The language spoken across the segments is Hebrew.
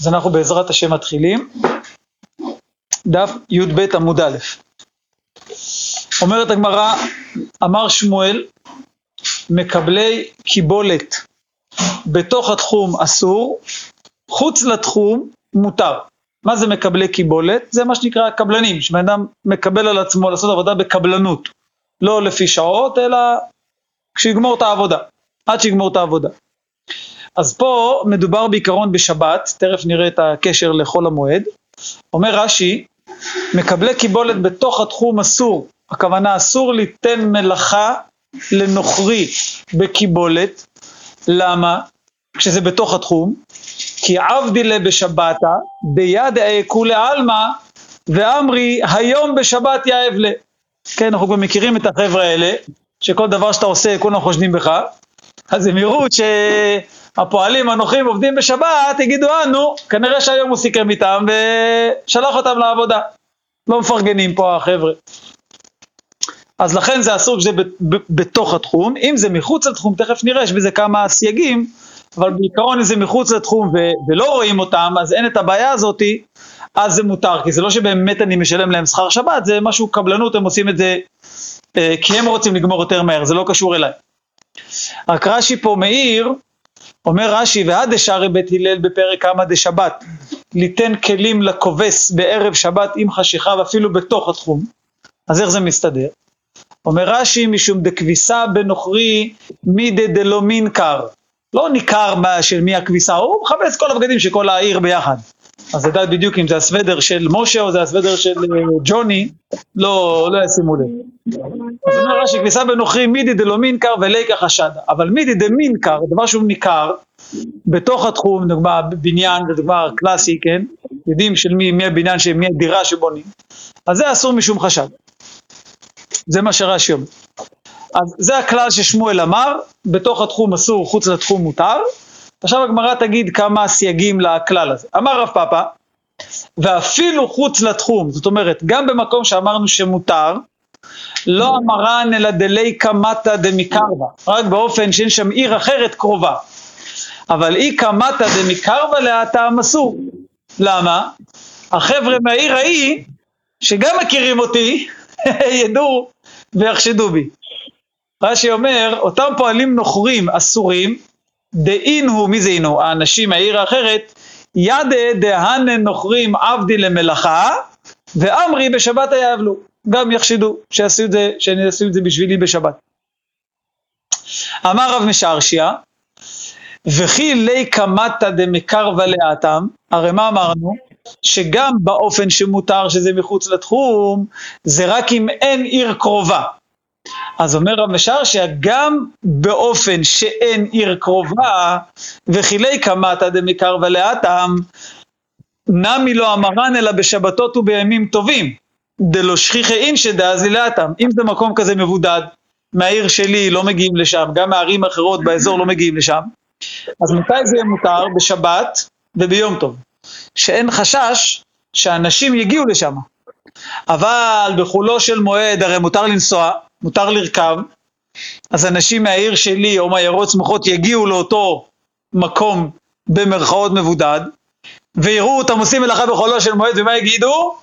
אז אנחנו בעזרת השם מתחילים. דף י"ב עמוד א'. אומרת הגמרא, אמר שמואל, מקבלי קיבולת בתוך התחום אסור, חוץ לתחום מותר. מה זה מקבלי קיבולת? זה מה שנקרא קבלנים, שבן אדם מקבל על עצמו לעשות עבודה בקבלנות, לא לפי שעות, אלא כשיגמור את העבודה, עד שיגמור את העבודה. אז פה מדובר בעיקרון בשבת, תכף נראה את הקשר לחול המועד. אומר רש"י, מקבלי קיבולת בתוך התחום אסור, הכוונה אסור ליתן מלאכה לנוכרי בקיבולת, למה? כשזה בתוך התחום, כי עבדילה בשבתה, ביד כולי עלמא, ואמרי היום בשבת יאהב לה. כן, אנחנו גם מכירים את החבר'ה האלה, שכל דבר שאתה עושה כולם חושדים בך, אז הם יראו שהפועלים הנוחים עובדים בשבת, יגידו, אה נו, כנראה שהיום הוא סיכם איתם ושלח אותם לעבודה. לא מפרגנים פה החבר'ה. אז לכן זה אסור כשזה בתוך התחום, אם זה מחוץ לתחום, תכף נראה, יש בזה כמה סייגים, אבל בעיקרון אם זה מחוץ לתחום ו- ולא רואים אותם, אז אין את הבעיה הזאתי, אז זה מותר, כי זה לא שבאמת אני משלם להם שכר שבת, זה משהו קבלנות, הם עושים את זה אה, כי הם רוצים לגמור יותר מהר, זה לא קשור אליי. רק רש"י פה מאיר, אומר רש"י, ועד דשארי בית הלל בפרק כמה דשבת, ליתן כלים לכובס בערב שבת עם חשיכה ואפילו בתוך התחום. אז איך זה מסתדר? אומר רש"י, משום דכביסה בנוכרי מידי דלא מינקר. לא ניכר של מי הכביסה, הוא מכבס כל הבגדים של כל העיר ביחד. אז לדעת בדיוק אם זה הסוודר של משה או זה הסוודר של אה, ג'וני, לא, לא ישימו לב. אז אומר רש"י, כביסה בנוכרי מידי דלא מינקר וליקה חשדה. אבל מידי דמינקר, דבר שהוא ניכר, בתוך התחום, דוגמה בניין, זה דוגמה קלאסי, כן? יודעים של מי, מי הבניין, מי הדירה שבונים. אז זה אסור משום חשד. זה מה שרש"י אומר. אז זה הכלל ששמואל אמר, בתוך התחום אסור, חוץ לתחום מותר. עכשיו הגמרא תגיד כמה סייגים לכלל הזה. אמר רב פאפא, ואפילו חוץ לתחום, זאת אומרת, גם במקום שאמרנו שמותר, לא אמרן אלא דלי קמתא דמקרבה, רק באופן שאין שם עיר אחרת קרובה. אבל אי קמתא דמקרבה להטעם אסור. למה? החבר'ה מהעיר ההיא, שגם מכירים אותי, ידעו ויחשדו בי. רש"י אומר, אותם פועלים נוכרים אסורים, דאין הוא, מי זה אינו? האנשים מהעיר האחרת, ידה דהנה נוכרים עבדי למלאכה, ואמרי בשבת היאבלו. גם יחשדו שיעשו את זה, שיעשו את זה בשבילי בשבת. אמר רב משרשיה, וכי לי קמתא דמקרבה לאטם, הרי מה אמרנו? שגם באופן שמותר שזה מחוץ לתחום, זה רק אם אין עיר קרובה. אז אומר רב משרשיה, גם באופן שאין עיר קרובה, וכילי קמתא דמקרבה לאטם, נמי לא אמרן אלא בשבתות ובימים טובים, דלא שכיחי אינשא דאזי לאטם. אם זה מקום כזה מבודד, מהעיר שלי לא מגיעים לשם, גם מערים אחרות באזור לא מגיעים לשם, אז מתי זה יהיה מותר? בשבת וביום טוב. שאין חשש שאנשים יגיעו לשם. אבל בחולו של מועד הרי מותר לנסוע, מותר לרכב, אז אנשים מהעיר שלי או מעיירות סמוכות יגיעו לאותו מקום במרכאות מבודד, ויראו אותם עושים מלאכה בחולו של מועד, ומה יגידו?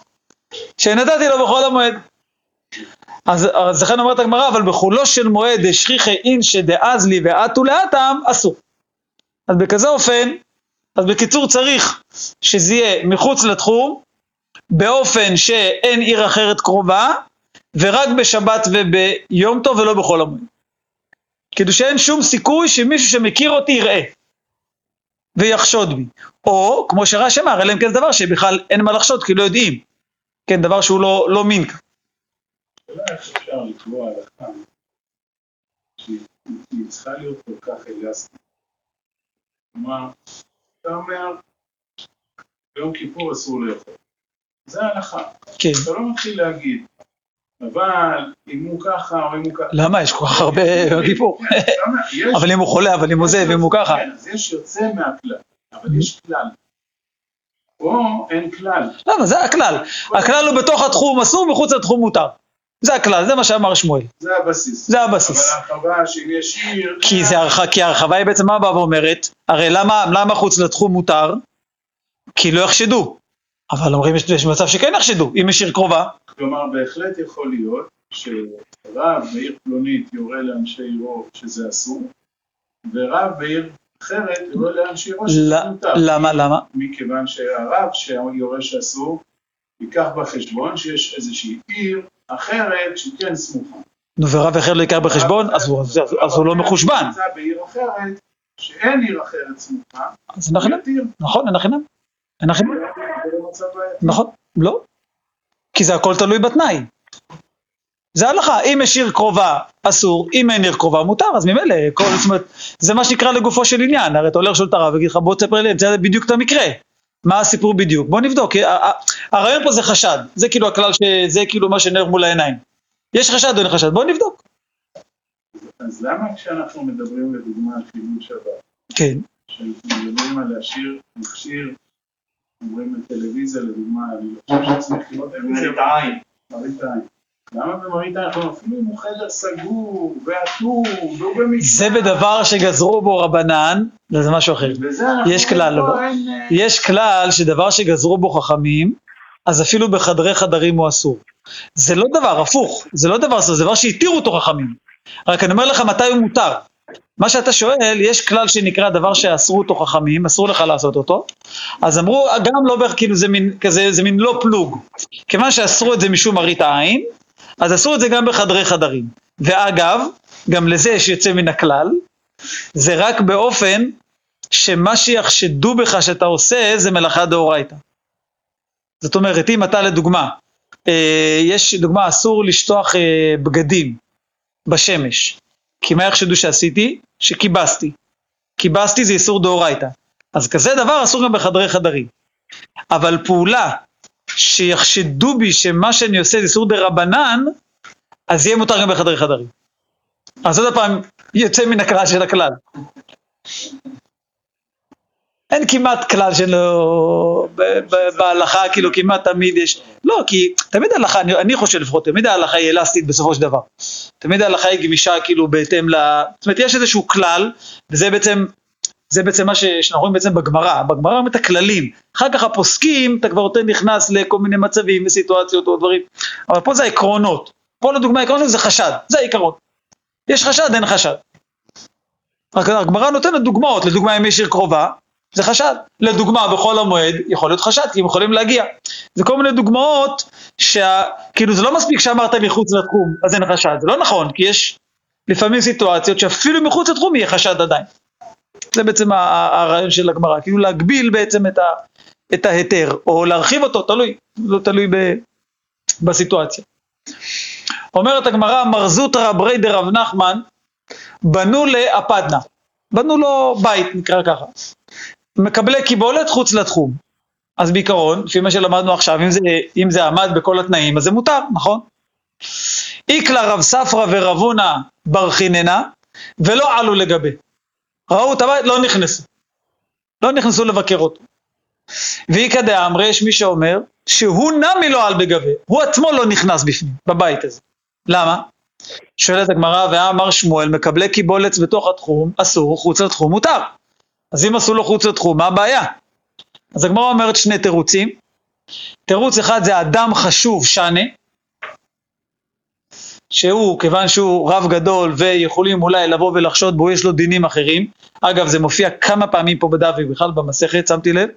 שנתתי לו בחול המועד. אז, אז לכן אומרת הגמרא, אבל בחולו של מועד השכיחי אינשא דאז לי ואתו לאטם, אסור. אז בכזה אופן, אז בקיצור צריך שזה יהיה מחוץ לתחום, באופן שאין עיר אחרת קרובה, ורק בשבת וביום טוב ולא בכל המועד. כאילו שאין שום סיכוי שמישהו שמכיר אותי יראה ויחשוד בי. או, כמו שרש"י אמר, אלא אם כן זה דבר שבכלל אין מה לחשוד כי לא יודעים. כן, דבר שהוא לא, לא מין. שהיא צריכה להיות כל כך אלסטית. כלומר, אתה אומר, ביום כיפור אסור לאכול. זה ההלכה. כן. אתה לא מתחיל להגיד, אבל אם הוא ככה או אם הוא ככה... למה? יש כל כך הרבה כיפור. אבל אם הוא חולה, אבל אם הוא זה, ואם הוא ככה. כן, אז יש יוצא מהכלל, אבל יש כלל. פה אין כלל. למה? זה הכלל. הכלל הוא בתוך התחום אסור, מחוץ לתחום מותר. זה הכלל, זה מה שאמר שמואל. זה הבסיס. זה הבסיס. אבל ההרחבה שאם יש עיר... כי, זה הרח... כי ההרחבה היא בעצם מה באה ואומרת? הרי למה, למה חוץ לתחום מותר? כי לא יחשדו. אבל אומרים יש, יש מצב שכן יחשדו, אם יש עיר קרובה. כלומר, בהחלט יכול להיות שרב בעיר פלונית יורה לאנשי עירו שזה אסור, ורב בעיר אחרת יורה לאנשי עירו שזה מותר. למה, למה? מכיוון שהרב שיורה שאסור, ייקח בחשבון שיש איזושהי עיר אחרת שכן סמוכה. נו, ורב אחר לא ייקח בחשבון, אז הוא, לא מחושבן. נמצא בעיר אחרת, שאין עיר אחרת סמוכה, אז אין החינם. נכון, אין החינם. אין החינם. נכון, לא. כי זה הכל תלוי בתנאי. זה הלכה, אם יש עיר קרובה אסור, אם אין עיר קרובה מותר, אז ממילא, כל, זאת אומרת, זה מה שנקרא לגופו של עניין, הרי אתה הולך לשאול את הרב ויגיד לך בוא תספר לי, זה בדיוק את המקרה. מה הסיפור בדיוק? בוא נבדוק, הרעיון פה זה חשד, זה כאילו הכלל, שזה כאילו מה שנר מול העיניים. יש חשד או אין חשד, בוא נבדוק. אז למה כשאנחנו מדברים לדוגמה על חילול שבת, כן, כשאנחנו מדברים על להשאיר מכשיר, אומרים בטלוויזיה לדוגמה, אני לא חושב שצריך לראות טלוויזיה, מראית העין. מראית עין. למה במראית עין? אנחנו אפילו אם הוא חדר סגור, ואטום, והוא במקרה. זה בדבר שגזרו בו רבנן, זה משהו אחר. אנחנו יש כלל, לא? אה, יש כלל שדבר שגזרו בו חכמים, אז אפילו בחדרי חדרים הוא אסור. זה לא דבר, הפוך, זה לא דבר אסור, זה דבר שהתירו אותו חכמים. רק אני אומר לך מתי הוא מותר. מה שאתה שואל, יש כלל שנקרא דבר שאסרו אותו חכמים, אסור לך לעשות אותו, אז אמרו, גם לא בערך, כאילו זה מין, כזה, זה מין לא פלוג. כיוון שאסרו את זה משום מראית העין, אז אסרו את זה גם בחדרי חדרים. ואגב, גם לזה יש יוצא מן הכלל, זה רק באופן שמה שיחשדו בך שאתה עושה זה מלאכה דאורייתא. זאת אומרת, אם אתה לדוגמה, אה, יש דוגמה, אסור לשטוח אה, בגדים בשמש. כי מה יחשדו שעשיתי? שכיבסתי. כיבסתי זה איסור דאורייתא. אז כזה דבר אסור גם בחדרי חדרים. אבל פעולה שיחשדו בי שמה שאני עושה זה איסור דה רבנן, אז יהיה מותר גם בחדרי חדרים. אז עוד פעם, יוצא מן הכלל של הכלל. אין כמעט כלל שלא, בהלכה כאילו כמעט תמיד יש, לא כי תמיד ההלכה, אני, אני חושב לפחות, תמיד ההלכה היא אלסטית בסופו של דבר, תמיד ההלכה היא גמישה כאילו בהתאם ל... זאת אומרת יש איזשהו כלל, וזה בעצם, זה בעצם מה שאנחנו רואים בעצם בגמרא, בגמרא אומרים את הכללים, אחר כך הפוסקים אתה כבר יותר נכנס לכל מיני מצבים וסיטואציות או דברים, אבל פה זה העקרונות, פה לדוגמה העקרונות זה חשד, זה העיקרון, יש חשד אין חשד, הגמרא נותנת דוגמאות, לדוגמה אם יש עיר קרובה, זה חשד. לדוגמה, בחול המועד יכול להיות חשד, כי הם יכולים להגיע. זה כל מיני דוגמאות, שה... כאילו זה לא מספיק שאמרת מחוץ לתחום, אז אין חשד. זה לא נכון, כי יש לפעמים סיטואציות שאפילו מחוץ לתחום יהיה חשד עדיין. זה בעצם הרעיון של הגמרא, כאילו להגביל בעצם את, ה... את ההיתר, או להרחיב אותו, תלוי, לא תלוי ב... בסיטואציה. אומרת הגמרא, מרזוטרא ברי דרב נחמן, בנו לאפדנה. בנו לו בית, נקרא ככה. מקבלי קיבולת חוץ לתחום. אז בעיקרון, לפי מה שלמדנו עכשיו, אם זה, אם זה עמד בכל התנאים, אז זה מותר, נכון? איקלה רב ספרא ורב הונא ברכיננה, ולא עלו לגבי. ראו את הבית, לא נכנסו. לא נכנסו לבקר אותו. ואיכא דאמרי, יש מי שאומר, שהוא נמי לא על בגבי, הוא עצמו לא נכנס בפנים, בבית הזה. למה? שואלת הגמרא, ואמר שמואל, מקבלי קיבולת בתוך התחום, אסור, חוץ לתחום מותר. אז אם עשו לו חוץ לתחום, מה הבעיה? אז הגמרא אומרת שני תירוצים. תירוץ אחד זה אדם חשוב שנה, שהוא, כיוון שהוא רב גדול ויכולים אולי לבוא ולחשוד בו, יש לו דינים אחרים. אגב, זה מופיע כמה פעמים פה בדף ובכלל במסכת, שמתי לב.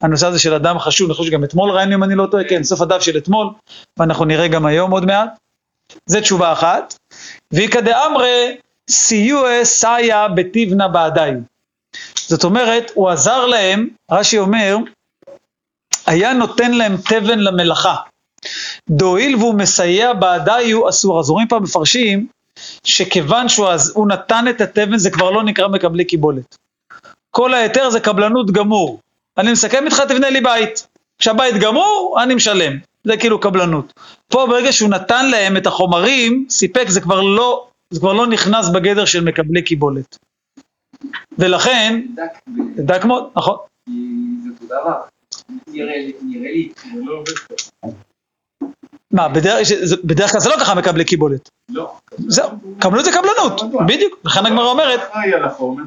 הנושא הזה של אדם חשוב, אני חושב שגם אתמול ראינו אם אני לא טועה, כן, סוף הדף של אתמול, ואנחנו נראה גם היום עוד מעט. זה תשובה אחת. ואיכא דאמרי סיוע סייע בתיבנה בעדיי. זאת אומרת, הוא עזר להם, רש"י אומר, היה נותן להם תבן למלאכה. דואיל והוא מסייע בעדיי הוא אסור. אז רואים פעם מפרשים, שכיוון שהוא אז, נתן את התבן זה כבר לא נקרא מקבלי קיבולת. כל ההיתר זה קבלנות גמור. אני מסכם איתך תבנה לי בית. כשהבית גמור, אני משלם. זה כאילו קבלנות. פה ברגע שהוא נתן להם את החומרים, סיפק, זה כבר לא, זה כבר לא נכנס בגדר של מקבלי קיבולת. ולכן, דק, מאוד, נכון? מה, בדרך, כלל זה לא ככה מקבלי קיבולת. לא. זהו, קבלנות זה קבלנות, בדיוק. לכן הגמרא אומרת.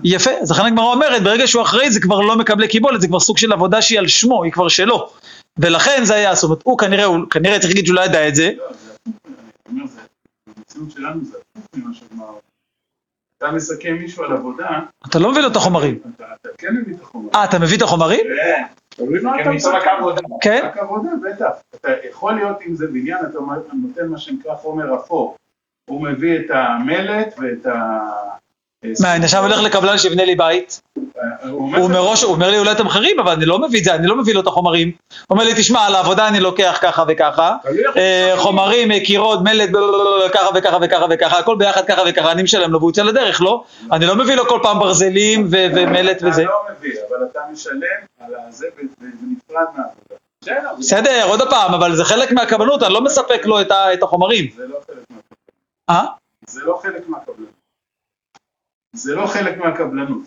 יפה, אז לכן הגמרא אומרת, ברגע שהוא אחראי זה כבר לא מקבלי קיבולת, זה כבר סוג של עבודה שהיא על שמו, היא כבר שלו. ולכן זה היה, זאת אומרת, הוא כנראה, הוא כנראה צריך להגיד שהוא לא ידע את זה, לא, זה הפוך, אני אומר, זה, במציאות שלנו זה הפוך ממה אומרת. אתה מסכם מישהו על עבודה, אתה לא מביא לו את החומרים. אתה אתה כן מביא את החומר. אה, אתה מביא את החומרים? כן. תלוי מה אתה. כן? רק עבודה, בטח. אתה יכול להיות, אם זה בניין, אתה נותן מה שנקרא חומר אפור. הוא מביא את המלט ואת ה... מה, אני עכשיו הולך לקבלן שיבנה לי בית, הוא מראש, הוא אומר לי אולי את המחירים, אבל אני לא מביא את זה, אני לא מביא לו את החומרים. הוא אומר לי, תשמע, על העבודה אני לוקח ככה וככה, איך- אה, חומרים, אה, קירות, מלט, ככה וככה וככה וככה, הכל ביחד ככה וככה, אני משלם לו והוא יוצא לדרך, לא? אני לא מביא לו כל פעם ברזלים ומלט וזה. אתה לא מביא, אבל אתה משלם על הזה ו- ונפרד מהעבודה. בסדר. עוד פעם, אבל זה חלק מהקבלנות, אני לא מספק לו את החומרים. זה לא חלק מהקבלנות. אה? זה לא חלק מהקבלנות. זה לא חלק מהקבלנות.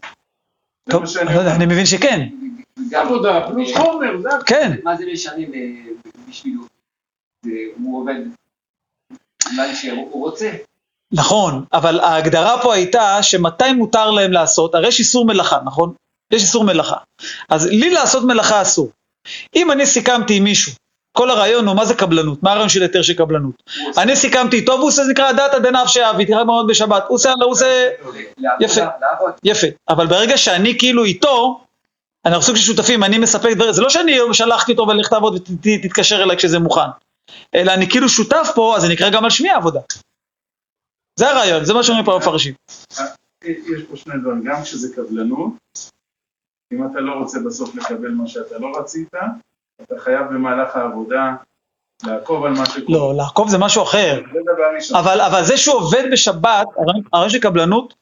טוב, אני לא. אני מבין שכן, גם עבודה פלוס חומר, זה הכל. כן. מה זה משנה ב- בשבילו? הוא עובד מה שהוא רוצה. נכון, אבל ההגדרה פה הייתה שמתי מותר להם לעשות, הרי יש איסור מלאכה, נכון? יש איסור מלאכה. אז לי לעשות מלאכה אסור. אם אני סיכמתי עם מישהו, כל הרעיון הוא מה זה קבלנות, מה הרעיון של היתר של קבלנות. אני סיכמתי איתו והוא נקרא דתא דנפשיה, והתראה מאוד בשבת, הוא עושה, הוא עושה, יפה. יפה, אבל ברגע שאני כאילו איתו, אנחנו סוג של שותפים, אני מספק דברים, זה לא שאני שלחתי אותו ולך תעבוד ותתקשר אליי כשזה מוכן, אלא אני כאילו שותף פה, אז זה נקרא גם על שמי העבודה. זה הרעיון, זה מה שאומרים פה המפרשים. יש פה שני דברים, גם כשזה קבלנות, אם אתה לא רוצה בסוף לקבל מה שאתה לא רצית, אתה חייב במהלך העבודה לעקוב על מה שקורה. לא, לעקוב זה משהו אחר. זה דבר ראשון. אבל, אבל זה שהוא עובד בשבת, הרעיון של קבלנות,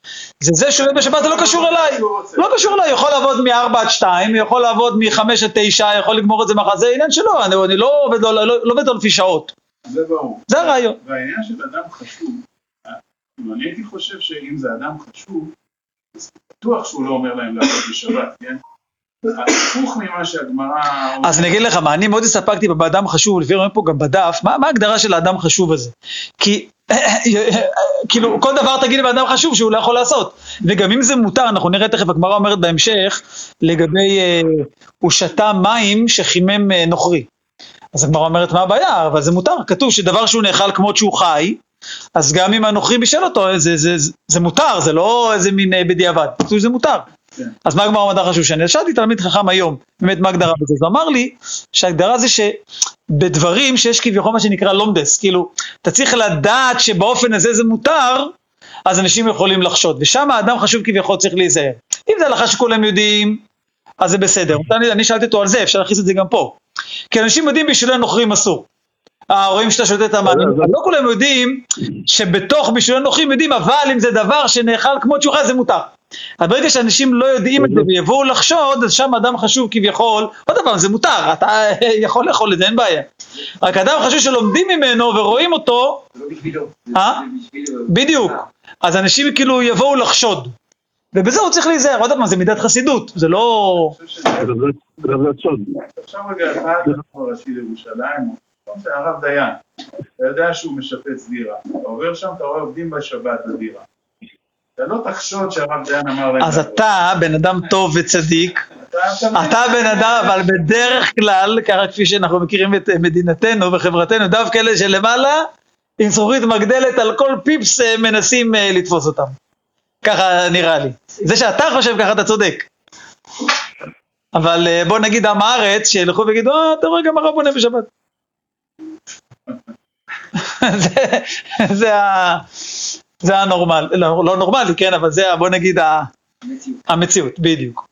זה זה שהוא עובד בשבת, זה לא קשור אליי. שהוא רוצה. לא קשור אליי, יכול לעבוד מ-4 עד 2, יכול לעבוד מ-5 עד 9, יכול לגמור את זה מחר, זה עניין שלו, אני, אני לא עובד לו, לא, לא עובד לפי שעות. זה ברור. זה הרעיון. והעניין של אדם חשוב, אני הייתי חושב שאם זה אדם חשוב, אז בטוח שהוא לא אומר להם לעבוד בשבת, כן? הפוך ממה שהגמרא... אז אני אגיד לך מה, אני מאוד הסתפקתי באדם חשוב, לפי רואים פה גם בדף, מה, מה ההגדרה של האדם חשוב הזה? כי כאילו כל דבר תגיד לבן אדם חשוב שהוא לא יכול לעשות, וגם אם זה מותר, אנחנו נראה תכף, הגמרא אומרת בהמשך, לגבי אה, הוא שתה מים שחימם אה, נוכרי. אז הגמרא אומרת מה הבעיה, אבל זה מותר, כתוב שדבר שהוא נאכל כמות שהוא חי, אז גם אם הנוכרי בישל אותו, זה, זה, זה, זה מותר, זה לא איזה מין אה, בדיעבד, כתוב שזה מותר. אז מה הגמרא מדע חשוב שאני שאלתי תלמיד חכם היום, באמת מה ההגדרה בזה, אז אמר לי שההגדרה זה שבדברים שיש כביכול מה שנקרא לומדס, כאילו אתה צריך לדעת שבאופן הזה זה מותר, אז אנשים יכולים לחשוד, ושם האדם חשוב כביכול צריך להיזהר. אם זה הלכה שכולם יודעים, אז זה בסדר. אני, אני שאלתי אותו על זה, אפשר להכניס את זה גם פה. כי אנשים יודעים בישולי נוכרים אסור. אה, רואים שאתה שותה את המים, אבל לא כולם יודעים שבתוך בישולי נוכרים יודעים, אבל אם זה דבר שנאכל כמו חי זה מותר. אז ברגע שאנשים לא יודעים את זה ויבואו לחשוד, אז שם אדם חשוב כביכול, עוד פעם זה מותר, אתה יכול לאכול את זה, אין בעיה. רק אדם חשוב שלומדים ממנו ורואים אותו, זה לא בשבילו. אה? זה בשבילו. בדיוק. אז אנשים כאילו יבואו לחשוד. ובזה הוא צריך להיזהר, עוד פעם זה מידת חסידות, זה לא... שזה- רצון. עכשיו רגע אחד, אנחנו ראשי לירושלים, זה הרב דיין, אתה יודע שהוא משפץ דירה, אתה עובר שם, אתה רואה עובדים בשבת בדירה. אתה לא תחשוד שהרב דיין אמר להם... אז. אתה בן אדם טוב וצדיק, אתה בן אדם, אבל בדרך כלל, ככה כפי שאנחנו מכירים את מדינתנו וחברתנו, דווקא אלה שלמעלה, עם זכוכית מגדלת על כל פיפס אה, מנסים אה, לתפוס אותם. ככה נראה לי. זה שאתה חושב ככה אתה צודק. אבל אה, בוא נגיד עם הארץ, שילכו ויגידו, אה, אתה רואה גם הרב בונה בשבת. זה, זה, ה, זה הנורמל, לא, לא נורמלי, כן, אבל זה, בוא נגיד, המציאות. המציאות, בדיוק.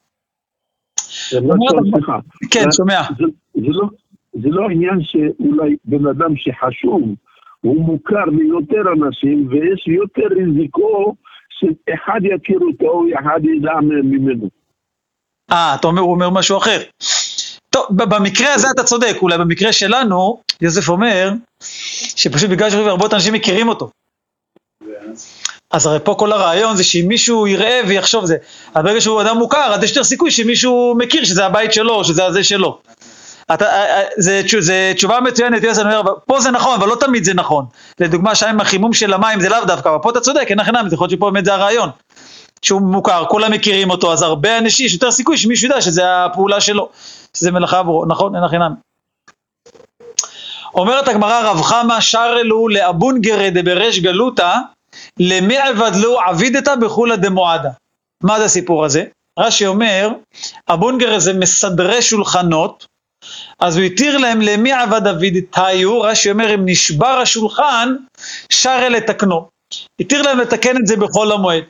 סליחה. כן, שומע. זה, זה, לא, זה לא עניין שאולי בן אדם שחשוב, הוא מוכר ליותר אנשים, ויש יותר ריזיקו שאחד יכיר אותו, אחד ידע ממנו. אה, אתה אומר, הוא אומר משהו אחר. טוב, ב- במקרה הזה אתה צודק, אולי במקרה שלנו, יוסף אומר, שפשוט בגלל שהרבה אנשים מכירים אותו. אז הרי פה כל הרעיון זה שאם מישהו יראה ויחשוב זה, אבל ברגע שהוא אדם מוכר, אז יש יותר סיכוי שמישהו מכיר שזה הבית שלו, שזה הזה שלו. אתה, אה, אה, זה, תשו- זה תשובה מצוינת, יוסי, אומר, פה זה נכון, אבל לא תמיד זה נכון. לדוגמה, שם עם החימום של המים זה לאו דווקא, אבל פה אתה צודק, אין הכי נמי, זה יכול להיות שפה באמת זה הרעיון. שהוא מוכר, כולם מכירים אותו, אז הרבה אנשים, יש יותר סיכוי שמישהו ידע שזה הפעולה שלו, שזה מלאכה עבורו, נכון? אין הכי נמי. אומרת הגמרא רב חמא שרלו לאבונגרא דבריש גלותא למי עבדלו עבידתא בחולא דמועדה. מה זה הסיפור הזה? רש"י אומר, אבונגרא זה מסדרי שולחנות, אז הוא התיר להם למי עבד אבידתיו, רש"י אומר אם נשבר השולחן, שרה לתקנו. התיר להם לתקן את זה בחול המועד.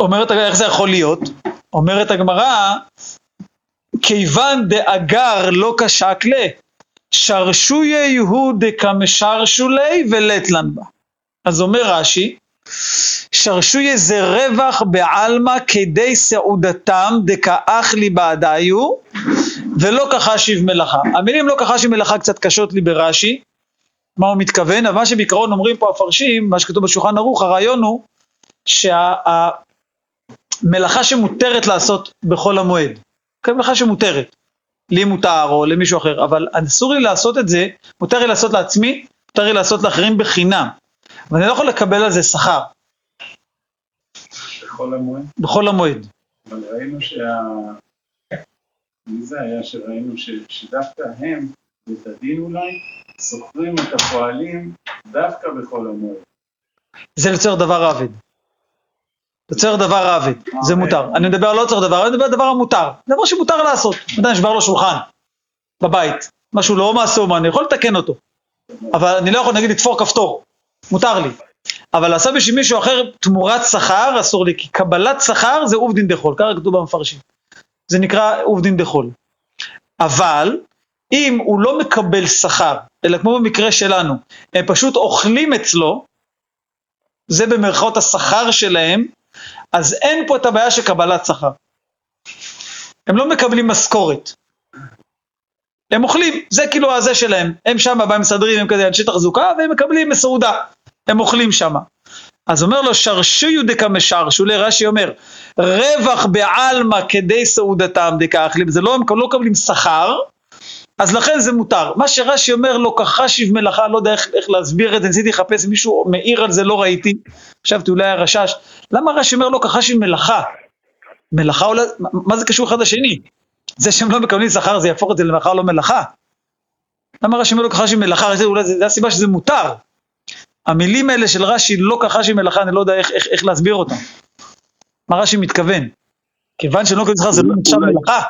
אומרת, איך זה יכול להיות? אומרת הגמרא, כיוון דאגר לא כשק ל, שרשויה הוא דקמשרשו לי ולטלן בה. אז אומר רש"י, שרשויה זה רווח בעלמא כדי סעודתם דכאח לי בעדיו ולא כחשיב מלאכה. המילים לא כחשיב מלאכה קצת קשות לי ברש"י, מה הוא מתכוון, אבל מה שבעיקרון אומרים פה המפרשים, מה שכתוב בשולחן ערוך, הרעיון הוא שהמלאכה שמותרת לעשות בחול המועד, כן, מלאכה שמותרת, לי מותר או למישהו אחר, אבל אסור לי לעשות את זה, מותר לי לעשות לעצמי, מותר לי לעשות לאחרים בחינם, ואני לא יכול לקבל על זה שכר בכל המועד. בחול המועד. אבל ראינו שה... מי זה היה שראינו ש... שדווקא הם, בית הדין אולי, שוכרים את הפועלים דווקא בכל המועד. זה לצורך דבר עבד. לצורך דבר עבד, זה מותר. אני מדבר על לא לצורך דבר, אני מדבר על דבר המותר. דבר שמותר לעשות. אדם נשבר לו שולחן בבית, משהו לא מעשה אומן, אני יכול לתקן אותו. אבל אני לא יכול נגיד לתפור כפתור, מותר לי. אבל לעשות בשביל מישהו אחר תמורת שכר, אסור לי, כי קבלת שכר זה עובדין דחול, ככה כתוב במפרשים. זה נקרא עובדין דחול. אבל אם הוא לא מקבל שכר, אלא כמו במקרה שלנו, הם פשוט אוכלים אצלו, זה במרכאות השכר שלהם, אז אין פה את הבעיה של קבלת שכר. הם לא מקבלים משכורת. הם אוכלים, זה כאילו הזה שלהם. הם שם מסדרים, הם כזה אנשי תחזוקה, והם מקבלים מסעודה. הם אוכלים שם. אז אומר לו, שרשיו דקמשרשו, לרש"י אומר, רווח בעלמא כדי סעודתם דקאכלים, זה לא, הם לא מקבלים שכר, אז לכן זה מותר. מה שרש"י אומר לו, כחשיב מלאכה, לא יודע איך, איך להסביר את זה, ניסיתי לחפש מישהו מעיר על זה, לא ראיתי. חשבתי אולי הרשש. למה רש"י אומר לו כחשיב מלאכה? מלאכה אולי, מה, זה קשור אחד לשני? זה שהם לא מקבלים שכר זה יהפוך את זה למלאכה או לא מלאכה? למה רש"י אומר לו כחשיב מלאכה? אולי זה, זה הסיבה שזה מותר. המילים האלה של רש"י לא כחשיב מלאכה, אני לא יודע איך, איך, איך להסביר אותם. מה רש"י מתכוון? כיוון לא מקבלים שכר זה לא נחשב מלאכה?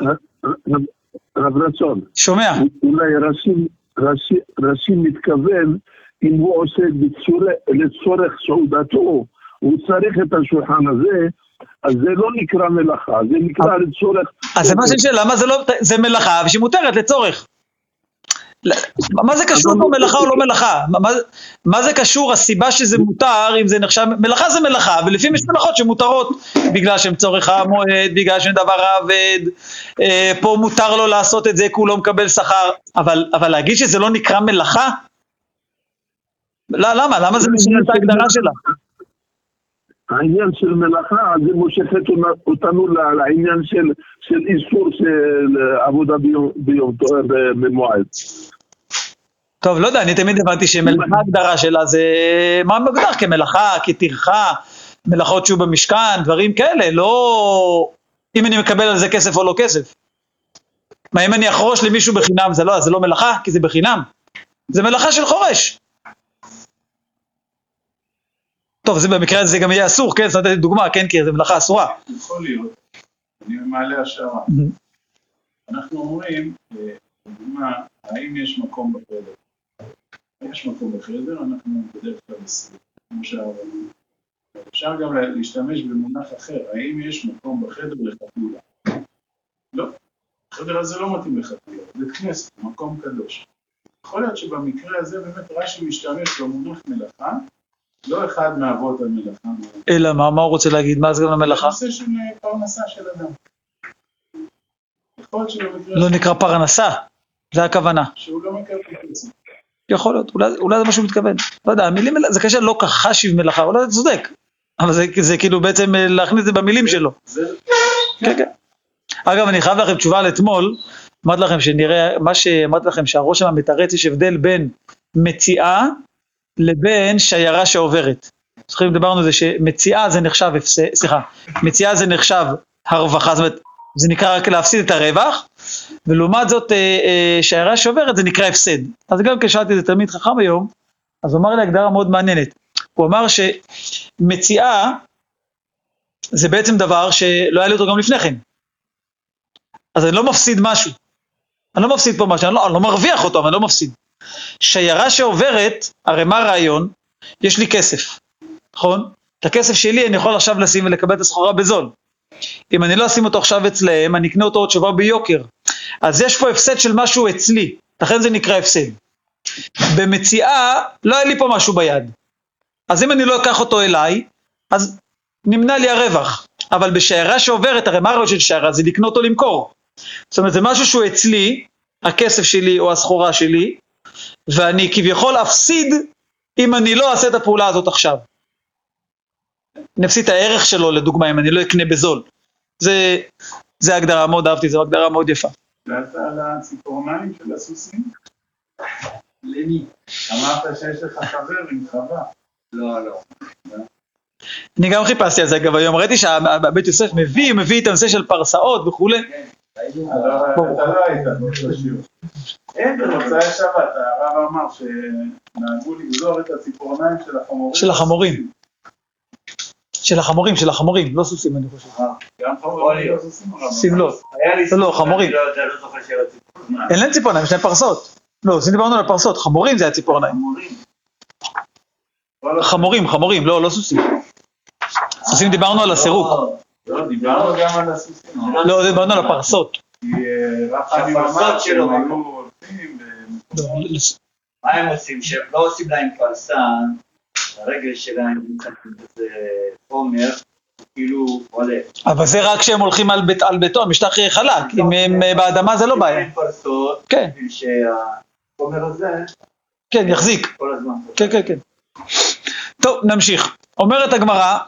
רב רצון, שומע? אולי רש"י- מתכוון, אם הוא עושה לצורך סעודתו, הוא צריך את השולחן הזה, אז זה לא נקרא מלאכה, זה נקרא לצורך... אז זה מה שאני שואל, למה זה לא, זה מלאכה שהיא מותרת לצורך? מה זה קשור פה מלאכה או לא מלאכה? מה- מה- זה קשור הסיבה שזה מותר אם זה נחשב, מלאכה זה מלאכה ולפעמים יש מלאכות שמותרות בגלל שהן צורך המועד, בגלל שהן דבר העבד, אה, פה מותר לו לעשות את זה כי הוא לא מקבל שכר, אבל, אבל להגיד שזה לא נקרא מלאכה? לא, למה? למה זה משנה את ההגדרה שלה? העניין של מלאכה, זה מושך אותנו- לעניין של, של איסור של עבודה ביום, ביום במועד. טוב, לא יודע, אני תמיד הבנתי שמלאכה ההגדרה שלה זה מה מוגדר כמלאכה, כטרחה, מלאכות שהוא במשכן, דברים כאלה, לא אם אני מקבל על זה כסף או לא כסף. מה אם אני אחרוש למישהו בחינם, זה לא, זה לא מלאכה, כי זה בחינם. זה מלאכה של חורש. טוב, זה במקרה הזה גם יהיה אסור, כן? זאת אומרת, דוגמה, כן? כי זה מלאכה אסורה. יכול להיות, אני מעלה השערה. אנחנו אומרים, אה, לדוגמה, האם יש מקום בחדר? יש מקום בחדר, אנחנו בדרך כלל עשרים, כמו. אפשר גם לה- להשתמש במונח אחר, האם יש מקום בחדר לחתולה? לא, החדר הזה לא מתאים לחתולה, בית כנסת, מקום קדוש. יכול להיות שבמקרה הזה באמת רש"י משתמש במונח מלאכה, לא אחד מאבות המלאכה, אלא מה, מה הוא רוצה להגיד? מה זה גם המלאכה? נושא של אה, פרנסה של אדם. לא נקרא פרנסה, זה הכוונה. שהוא לא מקבל כסף. יכול להיות, אולי, אולי זה מה שהוא מתכוון. לא יודע, המילים זה קשה לא כחשיב מלאכה, אולי אתה צודק. אבל זה, זה כאילו בעצם אה, להכניס את זה במילים שלו. כן, כן. אגב, אני חייב לכם תשובה על אתמול, אמרתי לכם שנראה, מה שאמרתי לכם שהראש שם מתרץ, יש הבדל בין מציאה לבין שיירה שעוברת. זוכרים, דיברנו על זה שמציאה זה נחשב הפסד, סליחה, מציאה זה נחשב הרווחה, זאת אומרת, זה נקרא רק להפסיד את הרווח, ולעומת זאת אה, אה, שיירה שעוברת זה נקרא הפסד. אז גם כשאלתי את זה תלמיד חכם היום, אז הוא אמר לי הגדרה מאוד מעניינת. הוא אמר שמציאה זה בעצם דבר שלא היה לי אותו גם לפני כן. אז אני לא מפסיד משהו. אני לא מפסיד פה משהו, אני לא, אני לא מרוויח אותו, אבל אני לא מפסיד. שיירה שעוברת, הרי מה הרעיון? יש לי כסף, נכון? את הכסף שלי אני יכול עכשיו לשים ולקבל את הסחורה בזול. אם אני לא אשים אותו עכשיו אצלם, אני אקנה אותו עוד שבוע ביוקר. אז יש פה הפסד של משהו אצלי, לכן זה נקרא הפסד. במציאה, לא היה לי פה משהו ביד. אז אם אני לא אקח אותו אליי, אז נמנע לי הרווח. אבל בשיירה שעוברת, הרי מה הרעיון של שיירה? זה לקנות או למכור. זאת אומרת, זה משהו שהוא אצלי, הכסף שלי או הסחורה שלי, ואני כביכול אפסיד אם אני לא אעשה את הפעולה הזאת עכשיו. אני אפסיד את הערך שלו, לדוגמה, אם אני לא אקנה בזול. זה, זה הגדרה, מאוד אהבתי, זו הגדרה מאוד יפה. שאלת על הציפורניים של הסוסים? למי? אמרת שיש לך חבר עם חווה. לא, לא. אני גם חיפשתי על זה אגב היום, ראיתי שהבית יוסף מביא, מביא את הנושא של פרסאות וכולי. כן, אתה לא- אתה לא היית באותו שיעור. אין, במוצאי שבת, הרב אמר שנהגו לגזור את הציפורניים של החמורים. של החמורים. של החמורים, של החמורים, לא סוסים אני חושב. גם חמורים לא. סוסים לא. היה לא, לא, חמורים. לא הציפורניים. אין להם ציפורניים, יש להם פרסות. לא, אז דיברנו על הפרסות, חמורים זה הציפורניים. חמורים. כל ה- חמורים, חמורים, לא, לא סוסים. סוסים דיברנו על הסירוק. לא, דיברנו גם על הסוסים. לא, דיברנו על הפרסות. כי אה, הפרסות שלו? היו הולכים במקומות מה הם עושים? שהם לא עושים להם פרסה, הרגל שלהם בזה חומר, כאילו עולה. אבל זה רק כשהם הולכים על בית- על המשטח יהיה חלק, אם הם אה, באדמה זה לא בעיה. אין פרסות, כן, שהחומר הזה כן, יחזיק. כל הזמן. כן, כן, כן. טוב, נמשיך. אומרת הגמרא,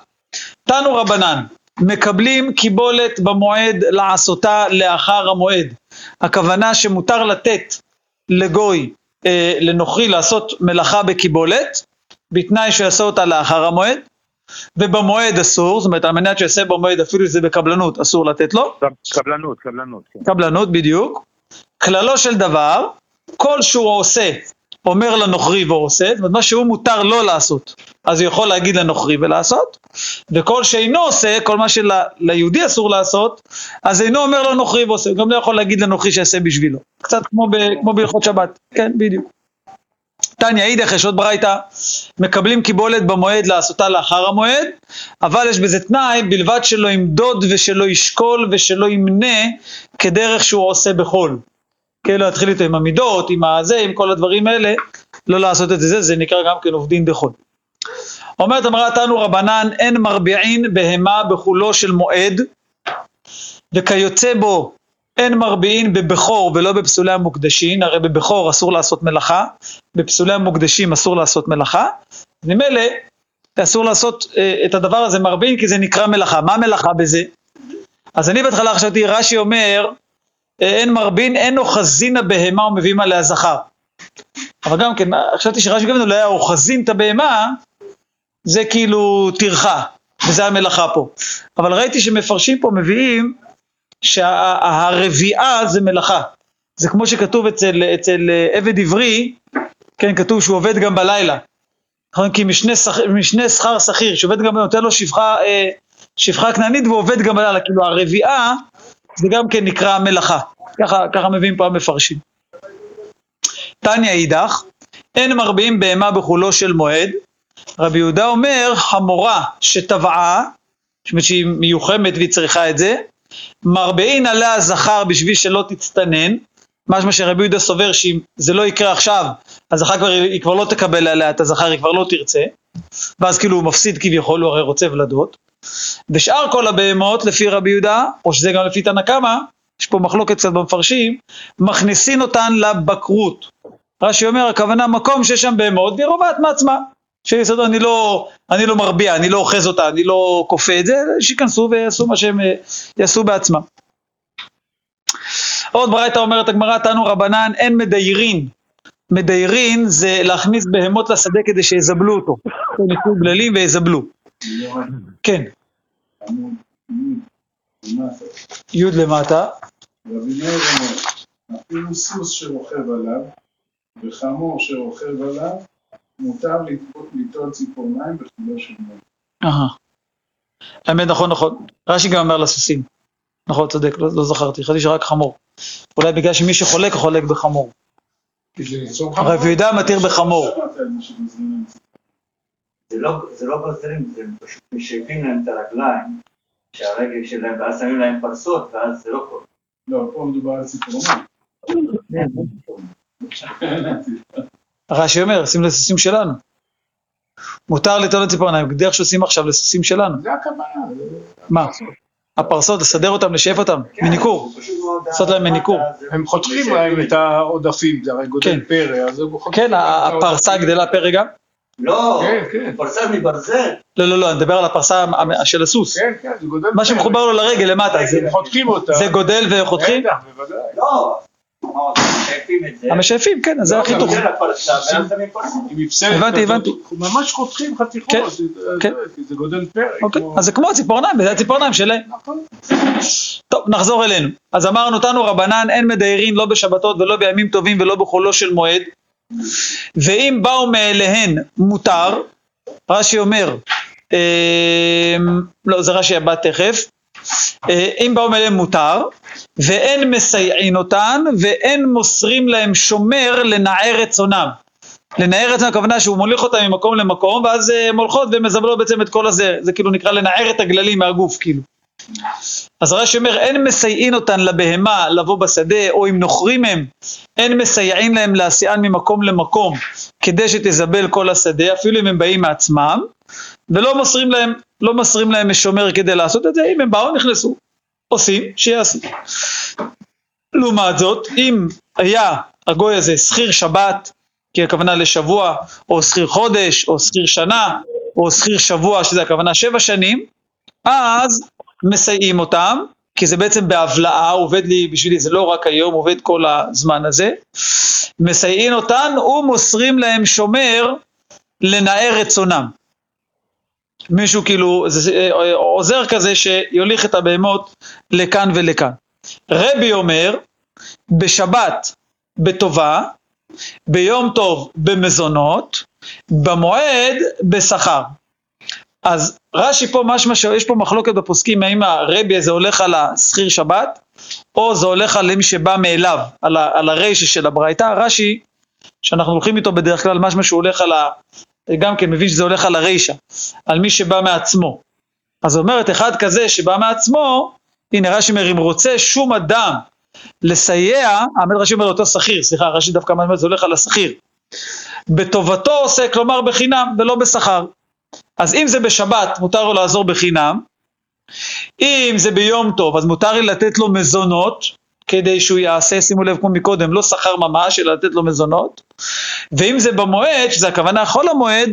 תנו רבנן, מקבלים קיבולת במועד לעשותה לאחר המועד. הכוונה שמותר לתת לגוי, אה, לנוכרי, לעשות מלאכה בקיבולת, בתנאי שיעשה אותה לאחר המועד, ובמועד אסור, זאת אומרת על מנת שיעשה במועד אפילו שזה בקבלנות, אסור לתת לו. קבלנות, קבלנות. כן. קבלנות בדיוק. כללו של דבר, כל שהוא עושה, אומר לנוכרי ועושה, זאת אומרת מה שהוא מותר לא לעשות, אז הוא יכול להגיד לנוכרי ולעשות, וכל שאינו עושה, כל מה שליהודי אסור לעשות, אז אינו אומר לנוכרי ועושה, הוא גם לא יכול להגיד לנוכרי שיעשה בשבילו. קצת כמו, ב, כמו בהלכות שבת, כן, בדיוק. תניא אידך יש עוד ברייתא, מקבלים קיבולת במועד לעשותה לאחר המועד, אבל יש בזה תנאי, בלבד שלא ימדוד ושלא ישקול ושלא ימנה כדרך שהוא עושה בחול. כן, לא יתחיל איתו עם המידות, עם הזה, עם כל הדברים האלה, לא לעשות את זה, זה נקרא גם כן עובדין דחול. אומרת אמרה תנו רבנן, אין מרביעין בהמה בחולו של מועד, וכיוצא בו אין מרביעין בבכור ולא בפסולי המוקדשין, הרי בבכור אסור לעשות מלאכה, בפסולי המוקדשים אסור לעשות מלאכה, ממילא אסור לעשות אה, את הדבר הזה מרביעין כי זה נקרא מלאכה. מה מלאכה בזה? אז אני בהתחלה חשבתי, רש"י אומר, אה, אין מרבין, אין אוחזין הבהמה ומביאים עליה זכר. אבל גם כן, חשבתי שרש"י גם אולי האוחזין את הבהמה, זה כאילו טרחה, וזה המלאכה פה. אבל ראיתי שמפרשים פה מביאים שהרביעה זה מלאכה. זה כמו שכתוב אצל, אצל עבד עברי, כן, כתוב שהוא עובד גם בלילה. נכון? כי משנה, שכ- משנה שכר שכיר, שעובד גם, נותן לו שפחה, אה, שפחה כנענית והוא עובד גם בלילה. כאילו הרביעה זה גם כן נקרא מלאכה. ככה, ככה מביאים פה המפרשים. תניא אידך, אין מרביעים בהמה בחולו של מועד. רבי יהודה אומר, המורה שטבעה, זאת אומרת שהיא מיוחמת והיא צריכה את זה, מרביעין עליה זכר בשביל שלא תצטנן, משמע שרבי יהודה סובר שאם זה לא יקרה עכשיו, אז אחר כבר היא כבר לא תקבל עליה את הזכר, היא כבר לא תרצה, ואז כאילו הוא מפסיד כביכול, הוא הרי רוצה ולדות. ושאר כל הבהמות לפי רבי יהודה, או שזה גם לפי תנא קמא, יש פה מחלוקת קצת במפרשים, מכניסין אותן לבקרות. רש"י אומר, הכוונה מקום שיש שם בהמות, והיא רובעת מעצמה. שיסודו, אני לא, אני לא מרביע, אני לא אוחז אותה, אני לא כופה את זה, שייכנסו ויעשו מה שהם אה, יעשו בעצמם. עוד ברייתא אומרת הגמרא, תנו רבנן, אין מדיירין. מדיירין זה להכניס בהמות לשדה כדי שיזבלו אותו. יקחו גללים ויזבלו. כן, עמוד י' למטה. י' למטה. רבי מאיר אומר, אפילו סוס שרוכב עליו וחמור שרוכב עליו, מותר לטבול- ליטול ציפורניים בחילו של מים. אהה. האמת, נכון, נכון. רש"י גם אומר לסוסים. נכון, צודק, לא, לא זכרתי, חשבתי שרק חמור. אולי בגלל שמי שחולק, חולק בחמור. רב יהודה מתיר בחמור. זה לא, זה לא גוזרים, זה פשוט משייפים להם את הרגליים, שהרגל שלהם, ואז שמים להם פרסות, ואז זה לא קורה. לא, פה מדובר על ציפורניים. רש"י אומר, שים לסוסים שלנו. מותר ליטול את ציפורניים, דרך שעושים עכשיו לסוסים שלנו. זה הכוונה. מה? הפרסות, לסדר אותם, לשייף אותם, מניקור. פשוט מאוד- לעשות להם מניקור. הם חותכים להם את העודפים, זה הרי גודל כן. פרא, אז הם חותכים כן, הפרסה. גדלה פרא גם? לא, כן, כן. פרסה מברזל. לא, לא, לא, אני מדבר על הפרסה של הסוס. כן, כן, זה גודל מה שמחובר לו לרגל למטה, זה- הם חותכים אותה. זה גודל וחותכים? בטח, בוודאי. לא, משייפים את זה. המשייפים, כן, זה לא. זה. עם מבשרת הבנתי, הבנתי. ממש חותכים חתיכות, כן, זה- כן. זה- כי זה גודל פרא. אוקיי, כמו- אז זה כמו הציפורניים, וזה הציפורניים שלהם. נכון. טוב, נחזור אלינו. אז אמרנו, תנו רבנן, אין מדיירין לא בשבתות ולא בימים טובים ולא בחולו של מועד. ואם באו מאליהן מותר, רש"י אומר, אה, לא, זה רש"י הבא תכף, אם באו מאליהן מותר, ואין מסייעין אותן, ואין מוסרים להם שומר לנער רצונם. לנער את זה הכוונה שהוא מוליך אותם ממקום למקום, ואז אה, הן הולכות ומזבלות בעצם את כל הזה, זה כאילו נקרא לנער את הגללים מהגוף, כאילו. אז רש"י אומר, אין מסייעין אותן לבהמה לבוא בשדה, או אם נוכרים הם, אין מסייעין להם להסיען ממקום למקום, כדי שתזבל כל השדה, אפילו אם הם באים מעצמם, ולא מוסרים להם, לא מוסרים להם משומר כדי לעשות את זה, אם הם באו, נכנסו. עושים, שיעשו. לעומת זאת, אם היה הגוי הזה שכיר שבת, כי הכוונה לשבוע, או שכיר חודש, או שכיר שנה, או שכיר שבוע, שזה הכוונה שבע שנים, אז מסייעים אותם, כי זה בעצם בהבלעה, עובד לי בשבילי, זה לא רק היום, עובד כל הזמן הזה. מסייעים אותן ומוסרים להם שומר לנער רצונם. מישהו כאילו, זה, אה, עוזר כזה שיוליך את הבהמות לכאן ולכאן. רבי אומר, בשבת בטובה, ביום טוב במזונות, במועד בשכר. אז רש"י פה משמע שיש פה מחלוקת בפוסקים האם הרבי הזה הולך על השכיר שבת או זה הולך על מי שבא מאליו, על, על הרישה של הברייתא, רש"י שאנחנו הולכים איתו בדרך כלל משמע שהוא הולך על. גם כן מבין שזה הולך על הרישה, על מי שבא מעצמו. אז אומרת אחד כזה שבא מעצמו, הנה רש"י אומר אם רוצה שום אדם לסייע, האמת רש"י אומר לאותו שכיר, סליחה רש"י דווקא מה זה הולך על השכיר, בטובתו עושה כלומר בחינם ולא בשכר. אז אם זה בשבת, מותר לו לעזור בחינם. אם זה ביום טוב, אז מותר לי לתת לו מזונות, כדי שהוא יעשה, שימו לב כמו מקודם, לא שכר ממש, אלא לתת לו מזונות. ואם זה במועד, שזה הכוונה חול המועד,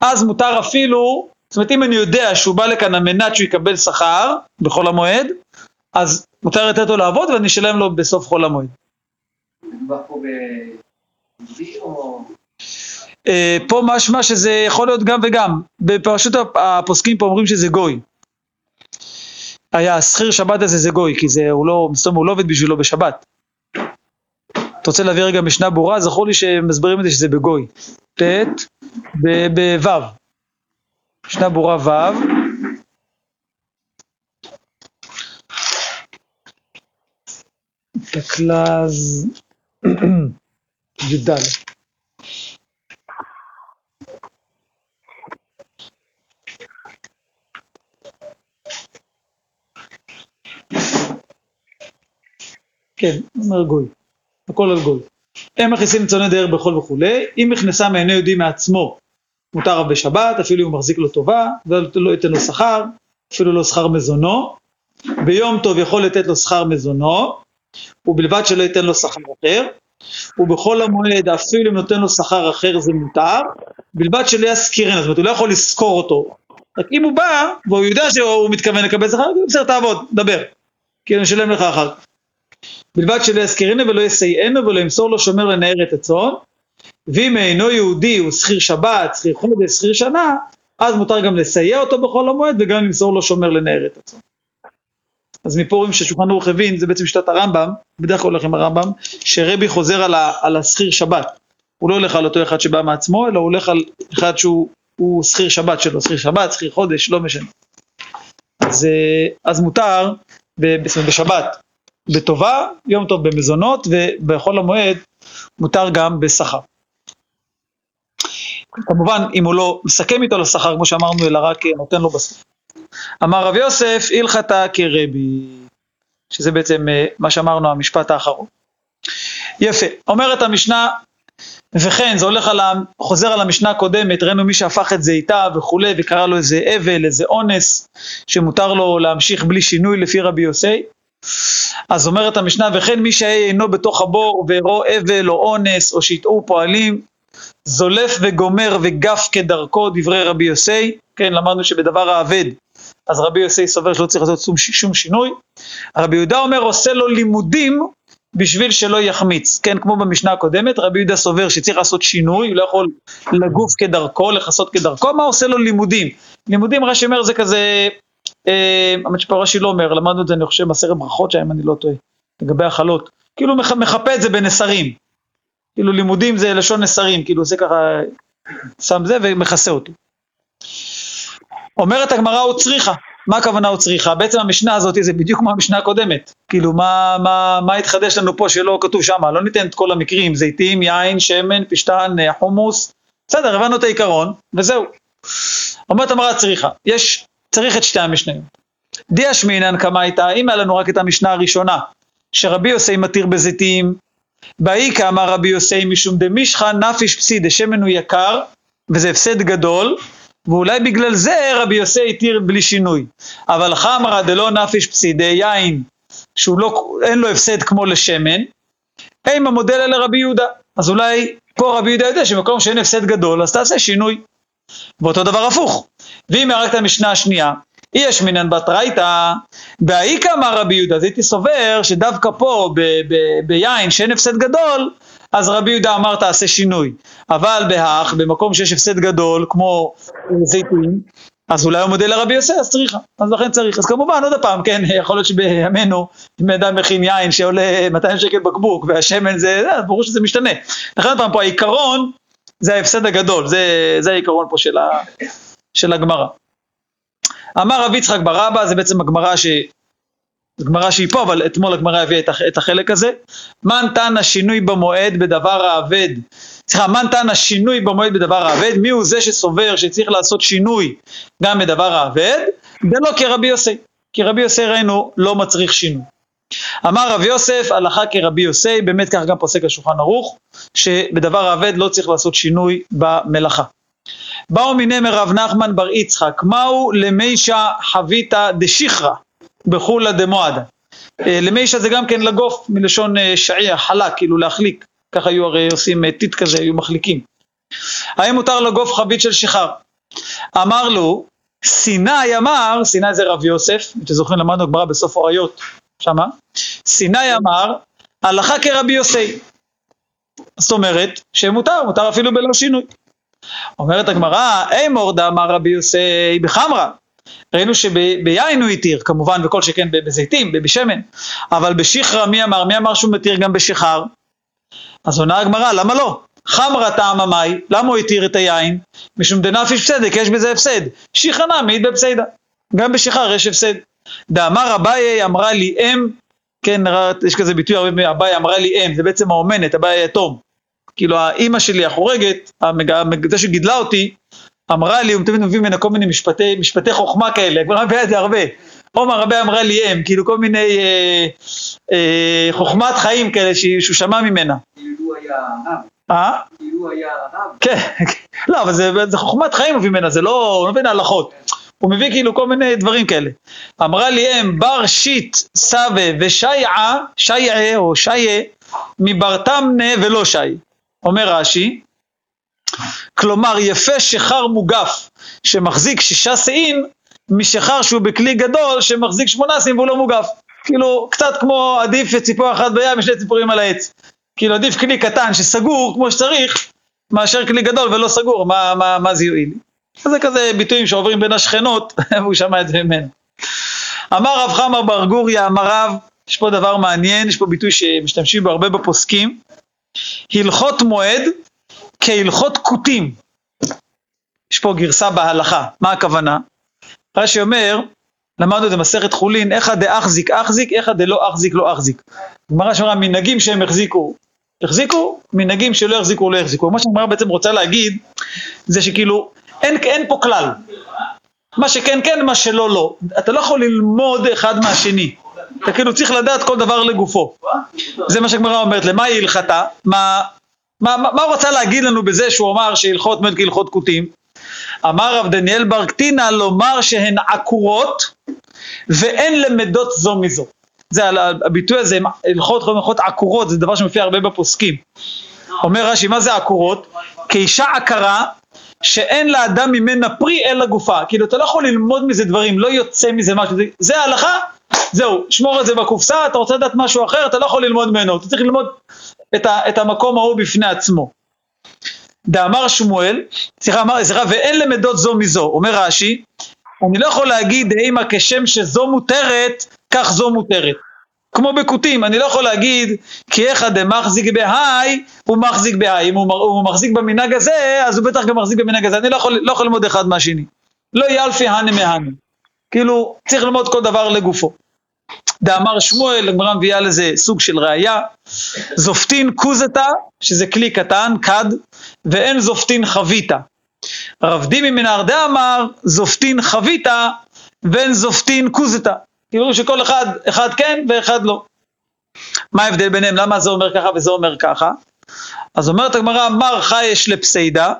אז מותר אפילו, זאת אומרת אם אני יודע שהוא בא לכאן על מנת שהוא יקבל שכר בחול המועד, אז מותר לתת לו לעבוד ואני אשלם לו בסוף חול המועד. פה. אה, פה משמע שזה יכול להיות גם וגם. בפרשות הפוסקים פה אומרים שזה גוי. היה שכיר שבת הזה זה גוי, כי זה, הוא לא, מסתום, הוא לא עובד בשבילו בשבת. אתה רוצה להביא רגע משנה ברורה? זכור לי שמסבירים את זה שזה בגוי. ט' בו'. משנה ברורה ו'. תקלז י"ד. כן, אומר גוי, הכל על גוי. הם מכניסים צוני דייר בחול וכולי, אם נכנסה מעיני יהודי מעצמו, מותר בשבת, אפילו אם הוא מחזיק לו טובה, ולא ייתן לו שכר, אפילו לא שכר מזונו. ביום טוב יכול לתת לו שכר מזונו, ובלבד שלא ייתן לו שכר אחר, ובכל המועד אפילו אם נותן לו שכר אחר זה מותר, בלבד שלא ישכירן, זאת אומרת הוא לא יכול לשכור אותו, רק אם הוא בא, והוא יודע שהוא מתכוון לקבל שכר, בסדר תעבוד, דבר, כי אני אשלם לך אחר כך. בלבד שלא יזכירנו ולא יסייענו ולא ימסור לו שומר לנער את הצאן, ואם אינו יהודי הוא שכיר שבת, שכיר חודש, שכיר שנה, אז מותר גם לסייע אותו בכל המועד וגם למסור לו שומר לנער את הצאן. אז מפה רואים ששולחן ערוך הבין, זה בעצם שיטת הרמב"ם, בדרך כלל הולך עם הרמב"ם, שרבי חוזר על, על השכיר שבת. הוא לא הולך על אותו אחד שבא מעצמו, אלא הוא הולך על אחד שהוא הוא שכיר שבת שלו, שכיר שבת, שכיר חודש, לא משנה. אז, אה, אז מותר בשבת, בטובה, יום טוב במזונות, ובחול המועד מותר גם בשכר. כמובן, אם הוא לא מסכם איתו לשכר, כמו שאמרנו, אלא רק נותן לו בסוף. אמר רב יוסף, הלכתה כרבי, שזה בעצם אה, מה שאמרנו, המשפט האחרון. יפה, אומרת המשנה, וכן, זה הולך על. חוזר על המשנה הקודמת, ראינו מי שהפך את זה איתה וכולי, וקרא לו איזה אבל, איזה אונס, שמותר לו להמשיך בלי שינוי לפי רבי יוסי. אז אומרת המשנה, וכן מי שאינו בתוך הבור ואירו אבל או אונס או שהטעו פועלים, זולף וגומר וגף כדרכו, דברי רבי יוסי, כן, למדנו שבדבר האבד, אז רבי יוסי סובר שלא צריך לעשות שום, שום שינוי. רבי יהודה אומר, עושה לו לימודים בשביל שלא יחמיץ, כן, כמו במשנה הקודמת, רבי יהודה סובר שצריך לעשות שינוי, הוא לא יכול לגוף כדרכו, לכסות כדרכו, מה עושה לו לימודים? לימודים רש"י אומר זה כזה, האמת שפה רש"י לא אומר, למדנו את זה אני חושב בעשרת ברכות שם, אם אני לא טועה, לגבי החלות, כאילו מח, מחפה את זה בנסרים, כאילו לימודים זה לשון נסרים, כאילו עושה ככה, שם זה ומכסה אותו. אומרת הגמרא הוא צריכה, מה הכוונה הוא צריכה? בעצם המשנה הזאת זה בדיוק כמו המשנה הקודמת. כאילו, מה, מה, מה התחדש לנו פה שלא כתוב שם? לא ניתן את כל המקרים, זיתים, יין, שמן, פשטן, חומוס. בסדר, הבנו את העיקרון, וזהו. אומרת המראה צריכה, יש, צריך את שתי המשניות. דיה שמינן כמה הייתה, אם היה לנו רק את המשנה הראשונה, שרבי יוסי מתיר בזיתים, באיכא אמר רבי יוסי משום דמישחא נפיש פסי דשמן הוא יקר, וזה הפסד גדול, ואולי בגלל זה רבי יוסי התיר בלי שינוי. אבל חמרא דלא נפיש פסידי יין, שהוא לא, אין לו הפסד כמו לשמן, הם המודל אלה רבי יהודה. אז אולי פה רבי יהודה יודע שבמקום שאין הפסד גדול, אז תעשה שינוי. ואותו דבר הפוך. ואם ירקת המשנה השנייה, יש מינן בתרייתא, באיכא אמר רבי יהודה, אז הייתי סובר שדווקא פה ב- ב- ביין שאין הפסד גדול, אז רבי יהודה אמר תעשה שינוי. אבל בהך, במקום שיש הפסד גדול, כמו זיתים, אז אולי הוא מודה לרבי יוסי, אז צריכה, אז לכן צריך. אז כמובן, עוד פעם, כן, יכול להיות שבימינו, אם אדם מכין יין שעולה 200 שקל בקבוק, והשמן זה, ברור שזה משתנה. לכן עוד פעם, פה העיקרון, זה ההפסד הגדול, זה, זה העיקרון פה של, של הגמרא. אמר רבי יצחק ברבא, זה בעצם הגמרא ש... גמרא שהיא פה, אבל אתמול הגמרא הביאה את החלק הזה. מן תנא שינוי במועד בדבר האבד. סליחה, מן תנא שינוי במועד בדבר האבד, מי הוא זה שסובר שצריך לעשות שינוי גם בדבר האבד? ולא כרבי יוסי. כי רבי יוסי ראינו לא מצריך שינוי. אמר רבי יוסף, הלכה כרבי יוסי, באמת כך גם פוסק השולחן ערוך, שבדבר האבד לא צריך לעשות שינוי במלאכה. באו מיני מרב נחמן בר יצחק, מהו למישה חביתא דשיחרא? בחולה דמועדה. למישה זה גם כן לגוף מלשון שעיה, חלק, כאילו להחליק, ככה היו הרי עושים טיט כזה, היו מחליקים. האם מותר לגוף חבית של שיכר? אמר לו, סיני אמר, סיני זה רב יוסף, אתם זוכרים למדנו גמרא בסוף אוריות, שמה? סיני אמר, הלכה כרבי יוסי. זאת אומרת, שמותר, מותר אפילו בלא שינוי. אומרת הגמרא, אימור דאמר רבי יוסי בחמרא. ראינו שביין הוא התיר, כמובן, וכל שכן בזיתים, בשמן, אבל בשיחרא מי אמר? מי אמר שהוא מתיר גם בשיכר? אז עונה הגמרא, למה לא? חמרא טעמא מאי, למה הוא התיר את היין? משום דנפיש פסדק, יש בזה הפסד. שיחא נמי בפסיידא, גם בשיכר יש הפסד. דאמר אביי אמרה לי אם, כן, יש כזה ביטוי הרבה אביי אמרה לי אם, זה בעצם האומנת, אביי היתום. כאילו האימא שלי החורגת, זה שגידלה אותי, אמרה לי, הוא תמיד מביא ממנה כל מיני משפטי, משפטי חוכמה כאלה, כבר מביאה את זה הרבה. עומר רבי אמרה לי אם, כאילו כל מיני אה, אה, חוכמת חיים כאלה שהוא שמע ממנה. כאילו היה הרב. אה? כאילו היה הרב. כן, לא, אבל זה, זה חוכמת חיים מביא ממנה, זה לא, הוא לא מבין הלכות. הוא מביא כאילו כל מיני דברים כאלה. אמרה לי אם, בר שיט סבה ושייעה, שייעה או שיה, מברתמנה ולא שי. אומר רש"י, כלומר יפה שחר מוגף שמחזיק שישה שאים משחר שהוא בכלי גדול שמחזיק שמונה שאים והוא לא מוגף. כאילו, קצת כמו עדיף ציפור אחת בים ושני ציפורים על העץ. כאילו, עדיף כלי קטן שסגור כמו שצריך, מאשר כלי גדול ולא סגור, מה, מה, מה זה יועיל? זה כזה ביטויים שעוברים בין השכנות, והוא שמע את זה ממנו. אמר רב חמר בר גוריה, אמר רב, יש פה דבר מעניין, יש פה ביטוי שמשתמשים בו הרבה בפוסקים, הלכות מועד כהלכות כותים. יש פה גרסה בהלכה, מה הכוונה? רש"י אומר, למדנו את זה מסכת חולין, איכא דאחזיק אחזיק, איכא דלא אחזיק לא אחזיק. גמרא שאמרה, מנהגים שהם החזיקו, החזיקו, מנהגים שלא החזיקו לא החזיקו. מה שהגמרא בעצם רוצה להגיד, זה שכאילו, אין, אין פה כלל. מה שכן כן, מה שלא לא. אתה לא יכול ללמוד אחד מהשני. אתה כאילו צריך לדעת כל דבר לגופו. זה מה שהגמרא אומרת, למה היא הלכתה? מה, מה, מה, הוא רצה להגיד לנו בזה שהוא אמר שהלכות מת כהלכות כותים? אמר רב דניאל בר קטינא לומר שהן עקורות ואין למדות זו מזו. זה הביטוי הזה, הלכות הלכות עקורות, זה דבר שמופיע הרבה בפוסקים. אומר רש"י, מה זה עקורות? כאישה עקרה שאין לאדם ממנה פרי אלא גופה. כאילו אתה לא יכול ללמוד מזה דברים, לא יוצא מזה משהו, זה ההלכה, זהו, שמור את זה בקופסה, אתה רוצה לדעת משהו אחר, אתה לא יכול ללמוד ממנו, אתה צריך ללמוד את, ה, את המקום ההוא בפני עצמו. דאמר שמואל, סליחה, אמר, סליחה, ואין למדות זו מזו, אומר רש"י, אני לא יכול להגיד אימה כשם שזו מותרת, כך זו מותרת. כמו בכותים, אני לא יכול להגיד כי איכא דמחזיק בהאי, הוא מחזיק בהאי, אם הוא, הוא מחזיק במנהג הזה, אז הוא בטח גם מחזיק במנהג הזה, אני לא יכול, לא יכול ללמוד אחד מהשני. לא ילפי הנה מהנה. כאילו, צריך ללמוד כל דבר לגופו. דאמר שמואל, הגמרא מביאה לזה סוג של ראייה, זופטין קוזתה, שזה כלי קטן, כד, ואין זופטין חביתה. רב דימי מנהרדה אמר, זופטין חביתה, ואין זופטין קוזתה. כאילו שכל אחד, אחד כן ואחד לא. מה ההבדל ביניהם? למה זה אומר ככה וזה אומר ככה? אז אומרת הגמרא, מר חייש לפסיידה,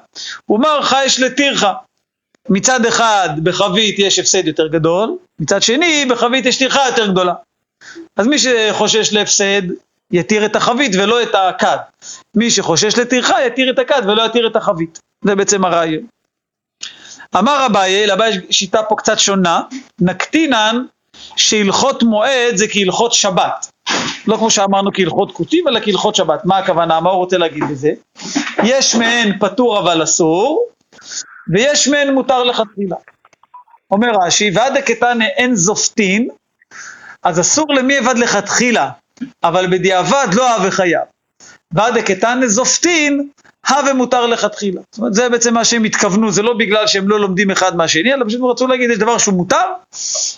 ומר חייש לטירחה. מצד אחד בחבית יש הפסד יותר גדול, מצד שני בחבית יש טרחה יותר גדולה. אז מי שחושש להפסד יתיר את החבית ולא את הכד. מי שחושש לטרחה יתיר את הכד ולא יתיר את החבית. זה בעצם הרעיון. אמר אביי, לאביי יש שיטה פה קצת שונה, נקטינן שהלכות מועד זה כהלכות שבת. לא כמו שאמרנו כהלכות כותים, אלא כהלכות שבת. מה הכוונה? מה הוא רוצה להגיד בזה? יש מהן פטור אבל אסור, ויש מהן מותר לכתחילה. אומר רש"י, ועד הקטנה אין זופטין, אז אסור למי אבד לכתחילה, אבל בדיעבד לא אהבה חייב. ועד הקטנה זופטין, הווה מותר לכתחילה. זאת אומרת, זה בעצם מה שהם התכוונו, זה לא בגלל שהם לא לומדים אחד מהשני, אלא פשוט רצו להגיד, יש דבר שהוא מותר,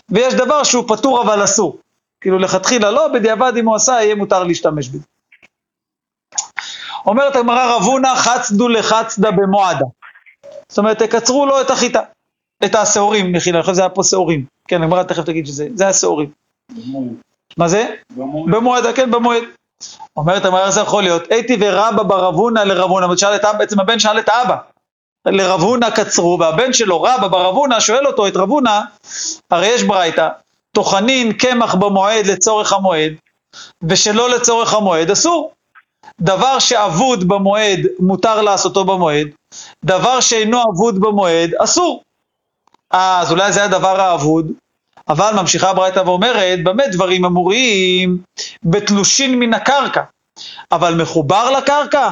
ויש דבר שהוא פטור אבל אסור. כאילו לכתחילה לא, בדיעבד אם הוא עשה, יהיה מותר להשתמש בזה. אומרת הגמרא רבונה חצדו לחצדה במועדה. זאת אומרת, תקצרו לו את החיטה, את השעורים, מחילה, אני חושב שזה היה פה שעורים. כן, הגמרא תכף תגיד שזה, זה השעורים. מה זה? במועד. במועד, כן, במועד. אומרת איך זה יכול להיות? הייתי ורבא ברבונה לרבונה, שאל את אבא, בעצם הבן שאל את האבא. לרבונה קצרו, והבן שלו, רבא ברבונה, שואל אותו, את רבונה, הרי יש ברייתא, טוחנין קמח במועד לצורך המועד, ושלא לצורך המועד אסור. דבר שאבוד במועד מותר לעשותו במועד, דבר שאינו אבוד במועד אסור. אז אולי זה הדבר האבוד, אבל ממשיכה הברייתא ואומרת, במה דברים אמורים? בתלושין מן הקרקע, אבל מחובר לקרקע,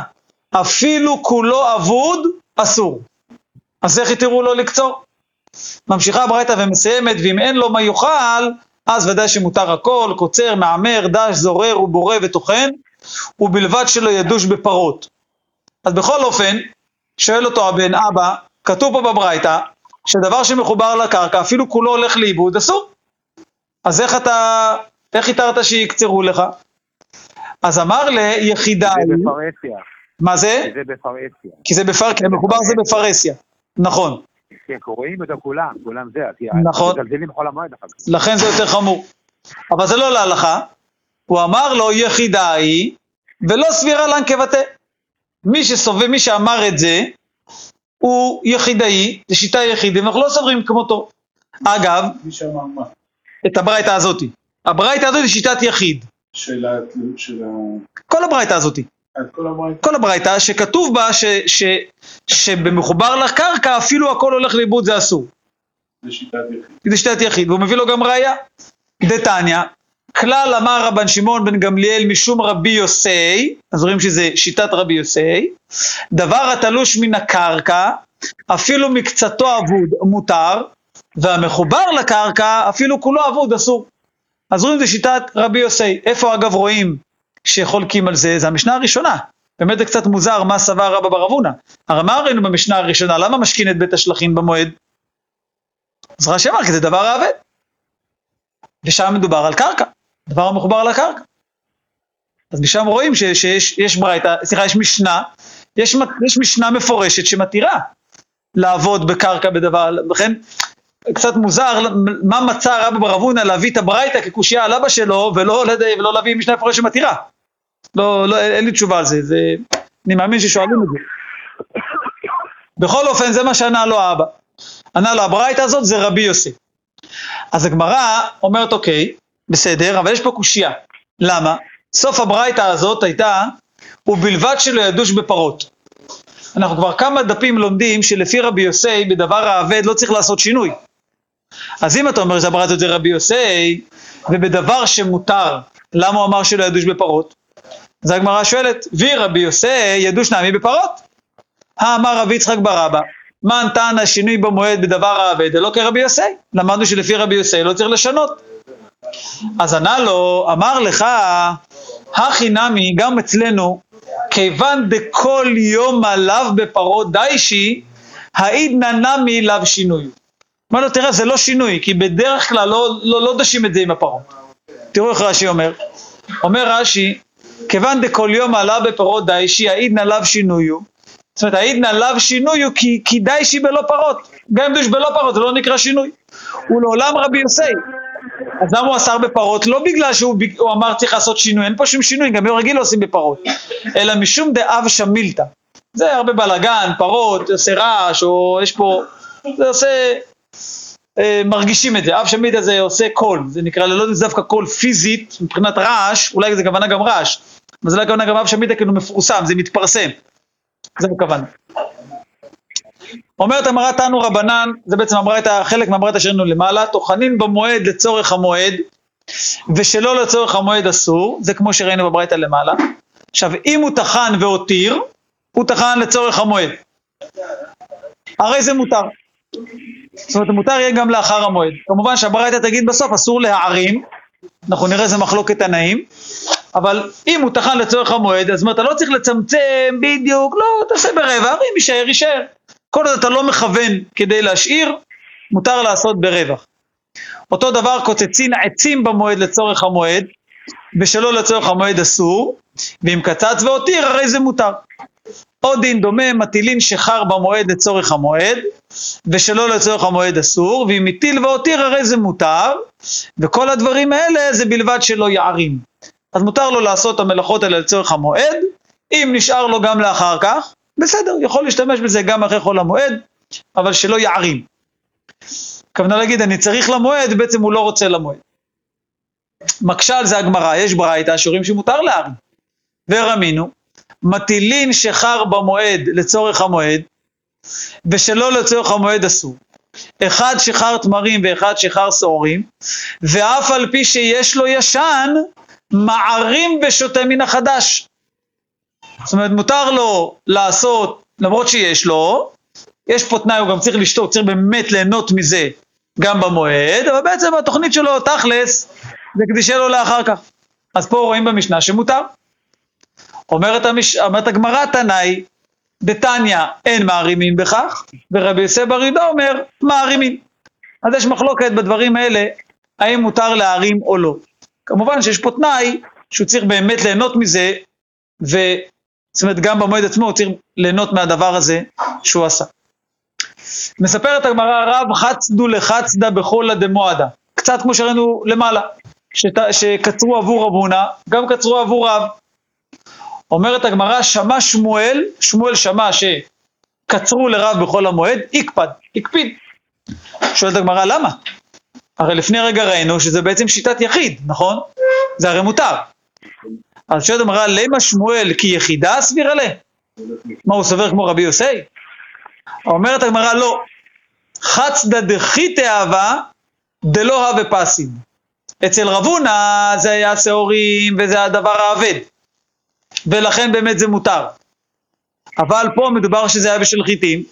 אפילו כולו אבוד, אסור. אז איך יתירו לו לקצור? ממשיכה הברייתא ומסיימת, ואם אין לו מה יאכל, אז ודאי שמותר הכל, קוצר, מעמר, דש, זורר ובורא וטוחן, ובלבד שלא ידוש בפרות. אז בכל אופן, שואל אותו הבן, אבא, כתוב פה בברייתא, שדבר שמחובר לקרקע, אפילו כולו הולך לאיבוד, אסור. אז איך אתה, איך התרת שיקצרו לך? אז אמר ליחידה, זה בפרהסיה. מה זה? זה בפרהסיה. כי זה בפר... כי המחובר זה בפרהסיה, נכון. כן, קוראים אותו כולם, כולם זה. נכון. מזלזלים בחול המועד אחר כך. לכן זה יותר חמור. אבל זה לא להלכה, הוא אמר לו יחידה היא, ולא סבירה לן כבטא. מי שסובב, מי שאמר את זה, הוא יחידאי, זה שיטה יחידים, אנחנו לא סוברים כמותו. אגב, מי שאמר מה? את הברייתא הזאתי. הברייתא הזאת היא שיטת יחיד. של ה... כל הברייתא הזאתי. כל הברייתא שכתוב בה ש, ש, שבמחובר לקרקע אפילו הכל הולך לאיבוד זה אסור. זה שיטת יחיד. זה שיטת יחיד, והוא מביא לו גם ראייה. דתניא, כלל אמר רבן שמעון בן גמליאל משום רבי יוסי, אז רואים שזה שיטת רבי יוסי, דבר התלוש מן הקרקע, אפילו מקצתו אבוד מותר, והמחובר לקרקע, אפילו כולו אבוד אסור. אז רואים זה שיטת רבי יוסי. איפה אגב רואים שחולקים על זה? זה המשנה הראשונה. באמת זה קצת מוזר מה סבר רבא בר אבונה. הרי מה ראינו במשנה הראשונה? למה משכין את בית השלכים במועד? אז רש"י אמר כי זה דבר האבד. ושם מדובר על קרקע, דבר המחובר לקרקע. אז משם רואים ש, שיש יש ברייתא, סליחה, יש משנה, יש, יש משנה מפורשת שמתירה לעבוד בקרקע בדבר, לכן קצת מוזר מה מצא רבא בר אבונה להביא את הברייתא כקושייה על אבא שלו ולא, ולא להביא משנה מפורשת שמתירה. לא, לא, אין לי תשובה על זה, זה, אני מאמין ששואלים את זה. בכל אופן, זה מה שענה לו האבא. ענה לו, הברייתא הזאת זה רבי יוסי. אז הגמרא אומרת, אוקיי, בסדר, אבל יש פה קושייה. למה? סוף הברייתא הזאת הייתה, ובלבד שלא ידוש בפרות. אנחנו כבר כמה דפים לומדים שלפי רבי יוסי, בדבר האבד לא צריך לעשות שינוי. אז אם אתה אומר שהברייתא זה רבי יוסי, ובדבר שמותר, למה הוא אמר שלא ידוש בפרות? אז הגמרא שואלת, רבי יוסי ידוש נעמי בפרות? האמר רבי יצחק ברבא, מה נתן השינוי במועד בדבר האבד, אלא כרבי יוסי. למדנו שלפי רבי יוסי לא צריך לשנות. אז ענה לו, אמר לך, הכי נמי, גם אצלנו, כיוון דכל יום עליו בפרות דיישי, העידנא נמי לאו שינוי. אמר לו, תראה, זה לא שינוי, כי בדרך כלל לא, לא, לא דשים את זה עם הפרות. תראו איך רש"י אומר. אומר רש"י, כיוון דכל יום עלה בפרות דיישי, העידנא לאו שינויו. זאת אומרת, העידנא לאו שינויו כי, כי דיישי בלא פרות. גם אם דוש בלא פרות זה לא נקרא שינוי. הוא לעולם רבי יוסי. אז למה הוא אסר בפרות? לא בגלל שהוא אמר צריך לעשות שינוי, אין פה שום שינוי, גם ביום רגיל לא עושים בפרות. אלא משום דאב שמילתא. זה הרבה בלאגן, פרות, עושה רעש, או יש פה... זה עושה... אה, מרגישים את זה, אוושא מילתא זה עושה קול, זה נקרא לא דווקא קול פיזית, מבחינת רעש, אולי זה כוונה גם רעש, אבל זה לא הכוונה גם אוושא מילתא כאילו מפורסם, זה מתפרסם. זה הכוונה. אומרת הגמרא תנו רבנן, זה בעצם אמרה את החלק מהברייתא שראינו למעלה, טוחנין במועד לצורך המועד, ושלא לצורך המועד אסור, זה כמו שראינו בברייתא למעלה. עכשיו, אם הוא טחן והותיר, הוא טחן לצורך המועד. הרי זה מותר. זאת אומרת, מותר יהיה גם לאחר המועד. כמובן שהברייתא תגיד בסוף, אסור להערים, אנחנו נראה איזה מחלוקת תנאים, אבל אם הוא טחן לצורך המועד, אז אתה לא צריך לצמצם בדיוק, לא, תעשה ברבע, אם יישאר, יישאר. כל עוד אתה לא מכוון כדי להשאיר, מותר לעשות ברווח. אותו דבר קוצצין עצים במועד לצורך המועד, ושלא לצורך המועד אסור, ואם קצץ והותיר הרי זה מותר. עוד דין דומה, מטילין שחר במועד לצורך המועד, ושלא לצורך המועד אסור, ואם הטיל והותיר הרי זה מותר, וכל הדברים האלה זה בלבד שלא יערים. אז מותר לו לעשות את המלאכות האלה לצורך המועד, אם נשאר לו גם לאחר כך, בסדר, יכול להשתמש בזה גם אחרי חול המועד, אבל שלא יערים. הכוונה להגיד, אני צריך למועד, בעצם הוא לא רוצה למועד. מקשה על זה הגמרא, יש ברייתא שאומרים שמותר להערים. ורמינו, מטילין שחר במועד לצורך המועד, ושלא לצורך המועד אסור. אחד שחר תמרים ואחד שחר שעורים, ואף על פי שיש לו ישן, מערים ושותה מן החדש. זאת אומרת, מותר לו לעשות, למרות שיש לו, יש פה תנאי, הוא גם צריך לשתות, צריך באמת ליהנות מזה גם במועד, אבל בעצם התוכנית שלו, תכלס, זה כדי שיהיה לו לאחר כך. אז פה רואים במשנה שמותר. אומרת, המש... אומרת הגמרא תנאי, דתניא אין מערימים בכך, ורבי יוסף ברידו אומר מערימים. אז יש מחלוקת בדברים האלה, האם מותר להערים או לא. כמובן שיש פה תנאי שהוא צריך באמת ליהנות מזה, ו... זאת אומרת גם במועד עצמו הוא צריך ליהנות מהדבר הזה שהוא עשה. מספרת הגמרא רב חצדו לחצדה בחולה דמועדה, קצת כמו שראינו למעלה, שת... שקצרו עבור רבונה, גם קצרו עבור רב. אומרת הגמרא, שמע שמואל, שמואל שמע שקצרו לרב בחול המועד, יקפד, הקפיד. שואלת הגמרא, למה? הרי לפני רגע ראינו שזה בעצם שיטת יחיד, נכון? זה הרי מותר. אז שואלת הגמרא, למה שמואל כי יחידה סבירה לה? מה, הוא סובר כמו רבי יוסי? אומרת הגמרא, לא. חצדא דחיתא אהבה דלא הווה פסיד. אצל רב הונא זה היה שעורים וזה הדבר האבד, ולכן באמת זה מותר. אבל פה מדובר שזה היה בשל חיטים,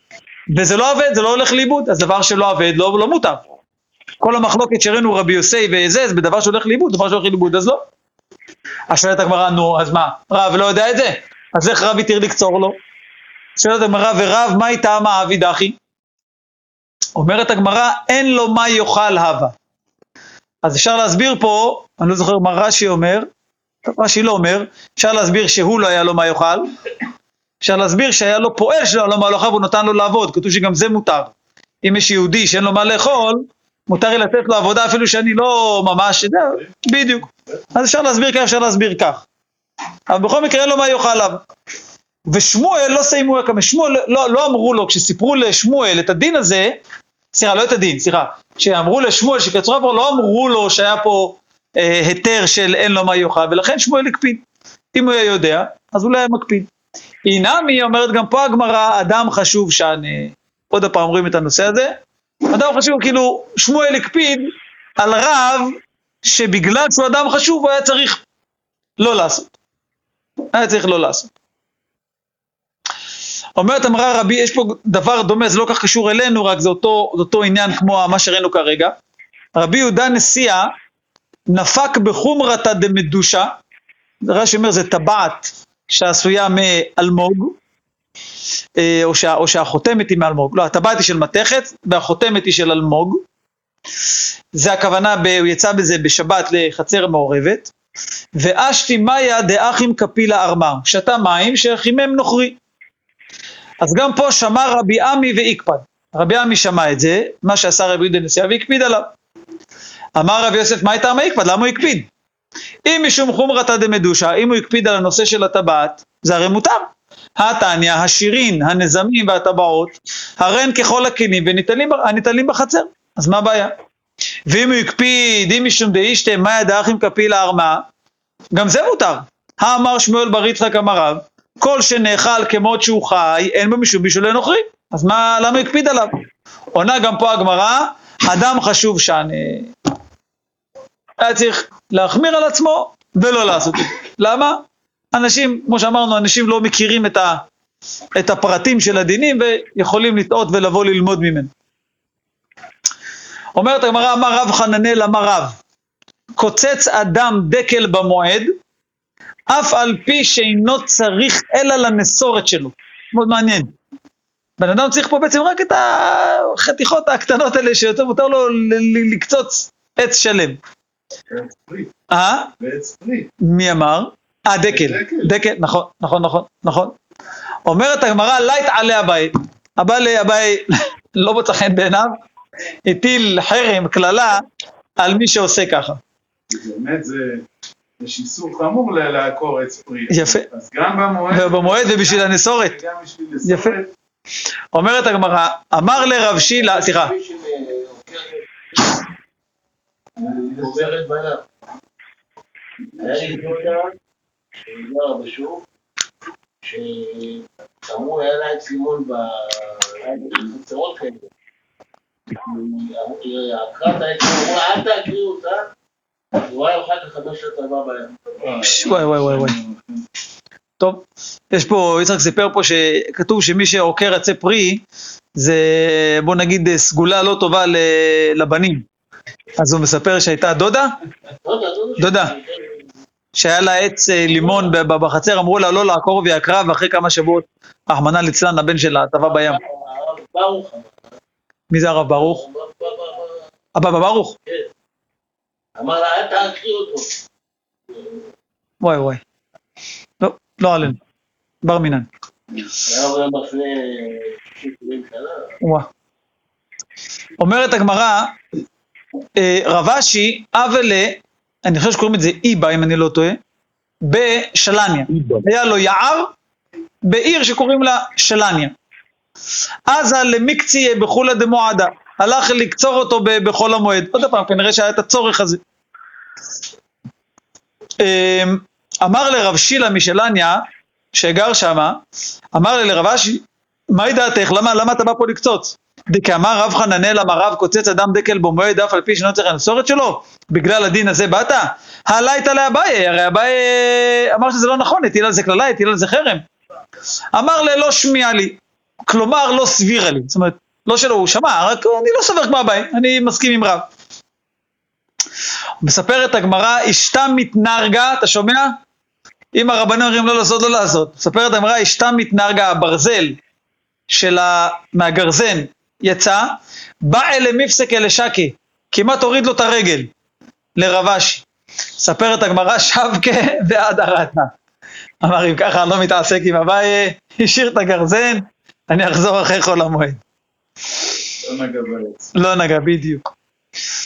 וזה לא אבד, זה לא הולך לאיבוד, אז דבר שלא אבד לא, לא מותר. כל המחלוקת שראינו רבי יוסי וזה, זה בדבר שהולך לאיבוד, דבר שהולך לאיבוד, אז לא. אז שואלת הגמרא, נו, אז מה, רב לא יודע את זה? אז איך רב התיר לקצור לו? שואלת הגמרא, ורב, מה איתה מה אבי דחי? אומרת הגמרא, אין לו מה יאכל הווה. אז אפשר להסביר פה, אני לא זוכר מה רש"י אומר, רש"י לא אומר, אפשר להסביר שהוא לא היה לו מה יאכל, אפשר להסביר שהיה לו פועל שלא היה לו מה לאכול והוא נתן לו לעבוד, כתוב שגם זה מותר. אם יש יהודי שאין לו מה לאכול, מותר לי לתת לו עבודה אפילו שאני לא ממש, בדיוק. אז אפשר להסביר כך, אפשר להסביר כך. אבל בכל מקרה אין לו מה יאכל עליו. ושמואל לא סיימו שמואל לא, לא אמרו לו, כשסיפרו לשמואל את הדין הזה, סליחה, לא את הדין, סליחה, כשאמרו לשמואל שקצרו פה, לא אמרו לו שהיה פה אה, היתר של אין לו מה יאכל, ולכן שמואל הקפיד. אם הוא היה יודע, אז לא היה מקפיד. אינמי אומרת גם פה הגמרא, אדם חשוב שאני, עוד פעם אומרים את הנושא הזה, אדם חשוב, כאילו, שמואל הקפיד על רב שבגלל שהוא אדם חשוב הוא היה צריך לא לעשות. היה צריך לא לעשות. אומרת אמרה רבי, יש פה דבר דומה, זה לא כך קשור אלינו, רק זה אותו, זה אותו עניין כמו מה שראינו כרגע. רבי יהודה נשיאה נפק בחומרתא דמדושה, רש"י אומר זה טבעת שעשויה מאלמוג, או, שה, או שהחותמת היא מאלמוג, לא, הטבעת היא של מתכת והחותמת היא של אלמוג. זה הכוונה, ב, הוא יצא בזה בשבת לחצר מעורבת. ואשתי מאיה דאחים כפילה ארמה, שתה מים שחימם נוכרי. אז גם פה שמע רבי עמי והקפד. רבי עמי שמע את זה, מה שעשה רבי יהודה נשיאה והקפיד עליו. אמר רבי יוסף, מה הייתה מה הקפד? למה הוא הקפיד? אם משום חומרתא דמדושה, אם הוא הקפיד על הנושא של הטבעת, זה הרי מותר. התניא, השירין, הנזמים והטבעות, הרי הן ככל הכלים והניטלים בחצר, אז מה הבעיה? ואם הוא הקפיד, אם משום דאישתם, מה ידע אחים כפילה ארמה, גם זה מותר. האמר שמואל בר יצחק אמר רב, כל שנאכל כמות שהוא חי, אין בו משום בישולי נוכרי. אז מה, למה הקפיד עליו? עונה גם פה הגמרא, אדם חשוב שאני... היה צריך להחמיר על עצמו ולא לעשות את זה. למה? אנשים, כמו שאמרנו, אנשים לא מכירים את, ה, את הפרטים של הדינים ויכולים לטעות ולבוא ללמוד ממנו. אומרת הגמרא, אמר רב חננאל אמר רב, קוצץ אדם דקל במועד, אף על פי שאינו צריך אלא לנסורת שלו. מאוד מעניין. בן אדם צריך פה בעצם רק את החתיכות הקטנות האלה שיותר מותר לו לקצוץ עץ שלם. אה? ועץ פרי. מי אמר? אה, דקל. דקל, נכון, נכון, נכון, נכון. אומרת הגמרא, לייט עלה אביי. אביי, אביי, לא מוצא חן בעיניו, הטיל חרם, קללה, על מי שעושה ככה. באמת זה, יש איסור חמור לעקור עץ פרי. יפה. אז גם במועד. ובמועד ובשביל הנסורת. וגם בשביל יפה. נסורת. אומרת הגמרא, אמר לרב שילה, סליחה, שגרה בשוק, שאמרו, היה לה לימון בחצרות כאלה. היא עקרה את העץ, אמרו לה, אל תעקרי אותה, הוא היה אוכל את החמש שעות הבא בים. ש- וואי וואי וואי וואי. טוב, יש פה, יצחק סיפר פה שכתוב שמי שעוקר עצי פרי, זה בוא נגיד סגולה לא טובה לבנים. אז הוא מספר שהייתה דודה, דודה, דודה. שהיה לה עץ אה, לימון בחצר, אמרו לה לא לעקור ועקרה, ואחרי כמה שבועות, רחמנא ליצלן, הבן שלה טבע בים. מי זה הרב ברוך? הבבא ברוך? אמר לה, אל תעקרי אותו. וואי וואי. לא, לא עלינו. בר מינן. היה אומר לפני 60 שנה. וואה. אומרת הגמרא, אה, רב אשי, אבלה, אני חושב שקוראים את זה איבה, אם אני לא טועה, בשלניה. היה לו יער בעיר שקוראים לה שלניה. אז למקצי בחולה דמועדה, הלך לקצור אותו בחול המועד. עוד פעם, כנראה שהיה את הצורך הזה. אמ, אמר לרב שילה משלניה, שגר שמה, אמר לי לרב אשי, מהי דעתך? למה, למה אתה בא פה לקצוץ? דקאמר רב חננאל אמר רב קוצץ אדם דקל במועד אף על פי שאינו צריך למסורת שלו, בגלל הדין הזה באת? הלייתא לאביי, הרי אביי אמר שזה לא נכון, הטיל על זה קללה, הטיל על זה חרם. אמר ללא שמיע לי, כלומר לא סבירה לי, זאת אומרת, לא שלא הוא שמע, רק אני לא סובר כמו אביי, אני מסכים עם רב. מספרת הגמרא, אשתה מתנרגה, אתה שומע? אם הרבנים אומרים לא לעשות, לא לעשות. מספרת הגמרא, אשתה מתנרגה, הברזל של ה... מהגרזן יצא, בא אלה מפסק אלה שקי, כמעט הוריד לו את הרגל, לרבשי. מספרת הגמרא, שבקה ועד הרתנה. אמר, אם ככה אני לא מתעסק עם אביי, השאיר את הגרזן, אני אחזור אחרי חול המועד. לא נגע בעץ. לא נגע, בדיוק.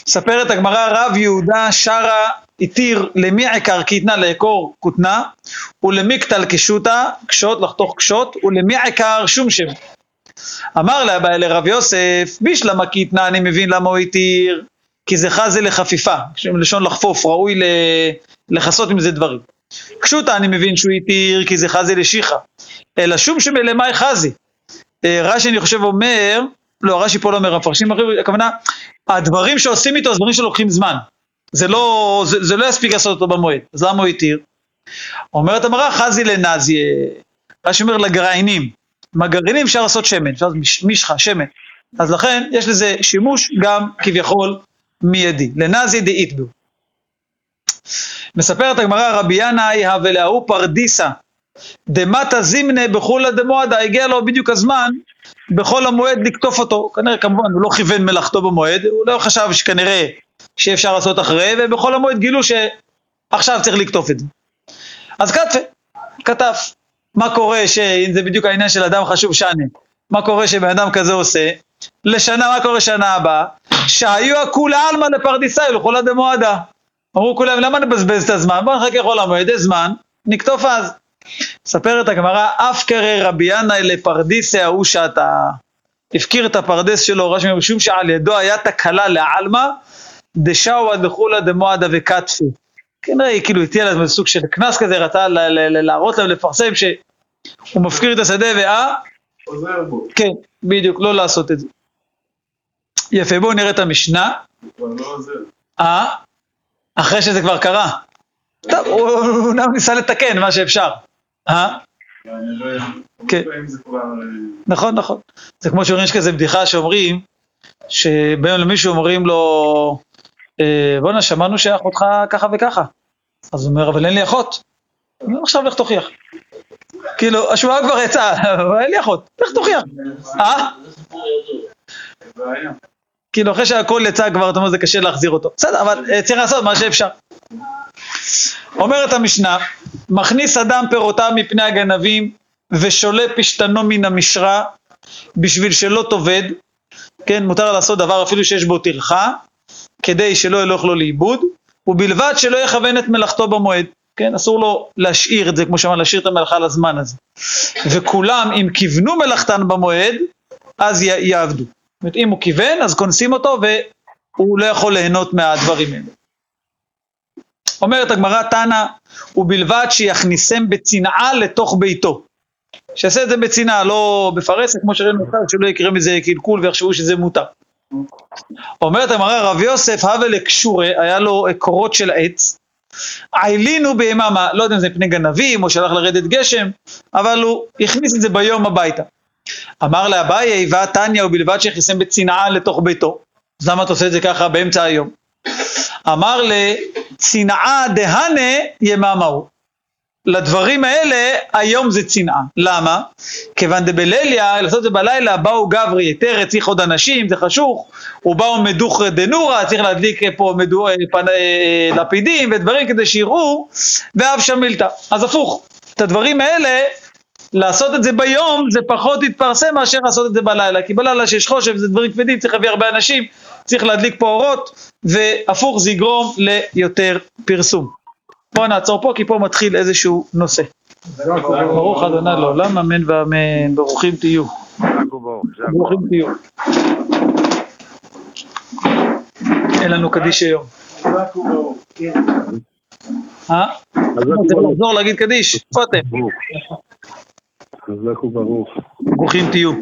מספרת הגמרא, רב יהודה שרה התיר למי עיקר קיתנה לעקור כותנה, ולמי קטל קשוטה, קשות לחתוך קשות, ולמי עיקר שום שם. אמר לה אביי לרב יוסף, בישלמה קיתנה, אני מבין למה הוא התיר, כי זה חזה לחפיפה, לשון לחפוף, ראוי לכסות עם זה דברים. קשוטה אני מבין שהוא התיר, כי זה חזה לשיחה, אלא שום שמלמאי חזי. אה, רש"י אני חושב אומר, לא, רש"י פה לא אומר, המפרשים אחרים, הכוונה, הדברים שעושים איתו, זה דברים שלוקחים זמן. זה לא, זה, זה לא יספיק לעשות אותו במועד, אז למה הוא התיר? אומרת המראה, חזי לנזי, רש"י אומר לגרעינים, מהגרעינים אפשר לעשות שמן, אפשר לעשות מש- משחה, שמן, אז לכן יש לזה שימוש גם כביכול מיידי, לנזי דאיתבו. מספרת הגמרא רבי ינאי ולהוא פרדיסה דמטה זימנה בחולה דמועדה, הגיע לו בדיוק הזמן בחול המועד לקטוף אותו, כנראה כמובן הוא לא כיוון מלאכתו במועד, הוא לא חשב שכנראה שאפשר לעשות אחרי, ובחול המועד גילו שעכשיו צריך לקטוף את זה. אז כתפה, כתב, מה קורה שאם זה בדיוק העניין של אדם חשוב שאני, מה קורה שבן אדם כזה עושה, לשנה, מה קורה שנה הבאה? שהיו הכולי עלמא לפרדיסאי לחולה דמועדה. אמרו כולם, למה נבזבז את הזמן? בוא נחכה חול המועד, יש זמן, נקטוף אז. מספרת הגמרא, אף קרא רבי ינאי לפרדיסי ההוא שאתה הפקיר את הפרדס שלו, רש"י אומר, משום שעל ידו היה תקלה לעלמא, דשאווה דחולה דמועדה וקטפי. כנראה היא כאילו הטילה איזה סוג של קנס כזה, רצה להראות להם, לפרסם שהוא מפקיר את השדה ואה, בו, כן, בדיוק, לא לעשות את זה. יפה, בואו נראה את המשנה. הוא כבר לא עוזר. אה? אחרי שזה כבר קרה. טוב, הוא אומנם ניסה לתקן מה שאפשר. אה? לא כן. אה, נכון, נכון. זה כמו שאומרים, יש כזה בדיחה שאומרים, שבאים למישהו אומרים לו, בואנה, שמענו שאחותך ככה וככה. אז הוא אומר, אבל אין לי אחות. אומר, עכשיו לך תוכיח. כאילו, השמועה כבר יצאה, אבל אין לי אחות, לך תוכיח. אה? כאילו, אחרי שהכל יצא כבר, אתה אומר, זה קשה להחזיר אותו. בסדר, אבל אה, צריך לעשות מה שאפשר. אומרת המשנה, מכניס אדם פירותיו מפני הגנבים ושולה פשתנו מן המשרה בשביל שלא תאבד, כן, מותר לעשות דבר אפילו שיש בו טרחה, כדי שלא ילך לו לאיבוד, ובלבד שלא יכוון את מלאכתו במועד, כן, אסור לו להשאיר את זה, כמו שאמרנו, להשאיר את המלאכה לזמן הזה. וכולם, אם כיוונו מלאכתן במועד, אז י- יעבדו. זאת אומרת, אם הוא כיוון, אז כונסים אותו והוא לא יכול ליהנות מהדברים האלה. אומרת הגמרא תנא, ובלבד שיכניסם בצנעה לתוך ביתו. שיעשה את זה בצנעה, לא בפרסת, כמו שראינו אותה, שלא יקרה מזה קלקול ויחשבו שזה מותר. אומרת הגמרא, רב יוסף, הווה לקשורי, היה לו קורות של עץ, עילינו ביממה, לא יודע אם זה מפני גנבים או שהלך לרדת גשם, אבל הוא הכניס את זה ביום הביתה. אמר לאביי, ועתניא ובלבד שיכניסם בצנעה לתוך ביתו. אז למה אתה עושה את זה ככה באמצע היום? אמר לצנעה דהנה יממה הוא. לדברים האלה, היום זה צנעה. למה? כיוון דבליליה, לעשות את זה בלילה, באו גברי יתר, צריך עוד אנשים, זה חשוך, ובאו מדוכרא דנורא, צריך להדליק פה מדו, אה, פנ, אה, לפידים ודברים כדי שיראו, ואב שמילתא. אז הפוך, את הדברים האלה, לעשות את זה ביום, זה פחות יתפרסם מאשר לעשות את זה בלילה, כי בלילה שיש חושך, זה דברים כבדים, צריך להביא הרבה אנשים, צריך להדליק פה אורות, והפוך זה יגרום ליותר פרסום. בואו נעצור פה, כי פה מתחיל איזשהו נושא. ברוך אדוני לעולם, אמן ואמן, ברוכים תהיו. ברוכים תהיו. אין לנו קדיש היום. אה? צריך וברוך. לחזור להגיד קדיש, איפה אתם? חזק וברוך. ברוכים תהיו.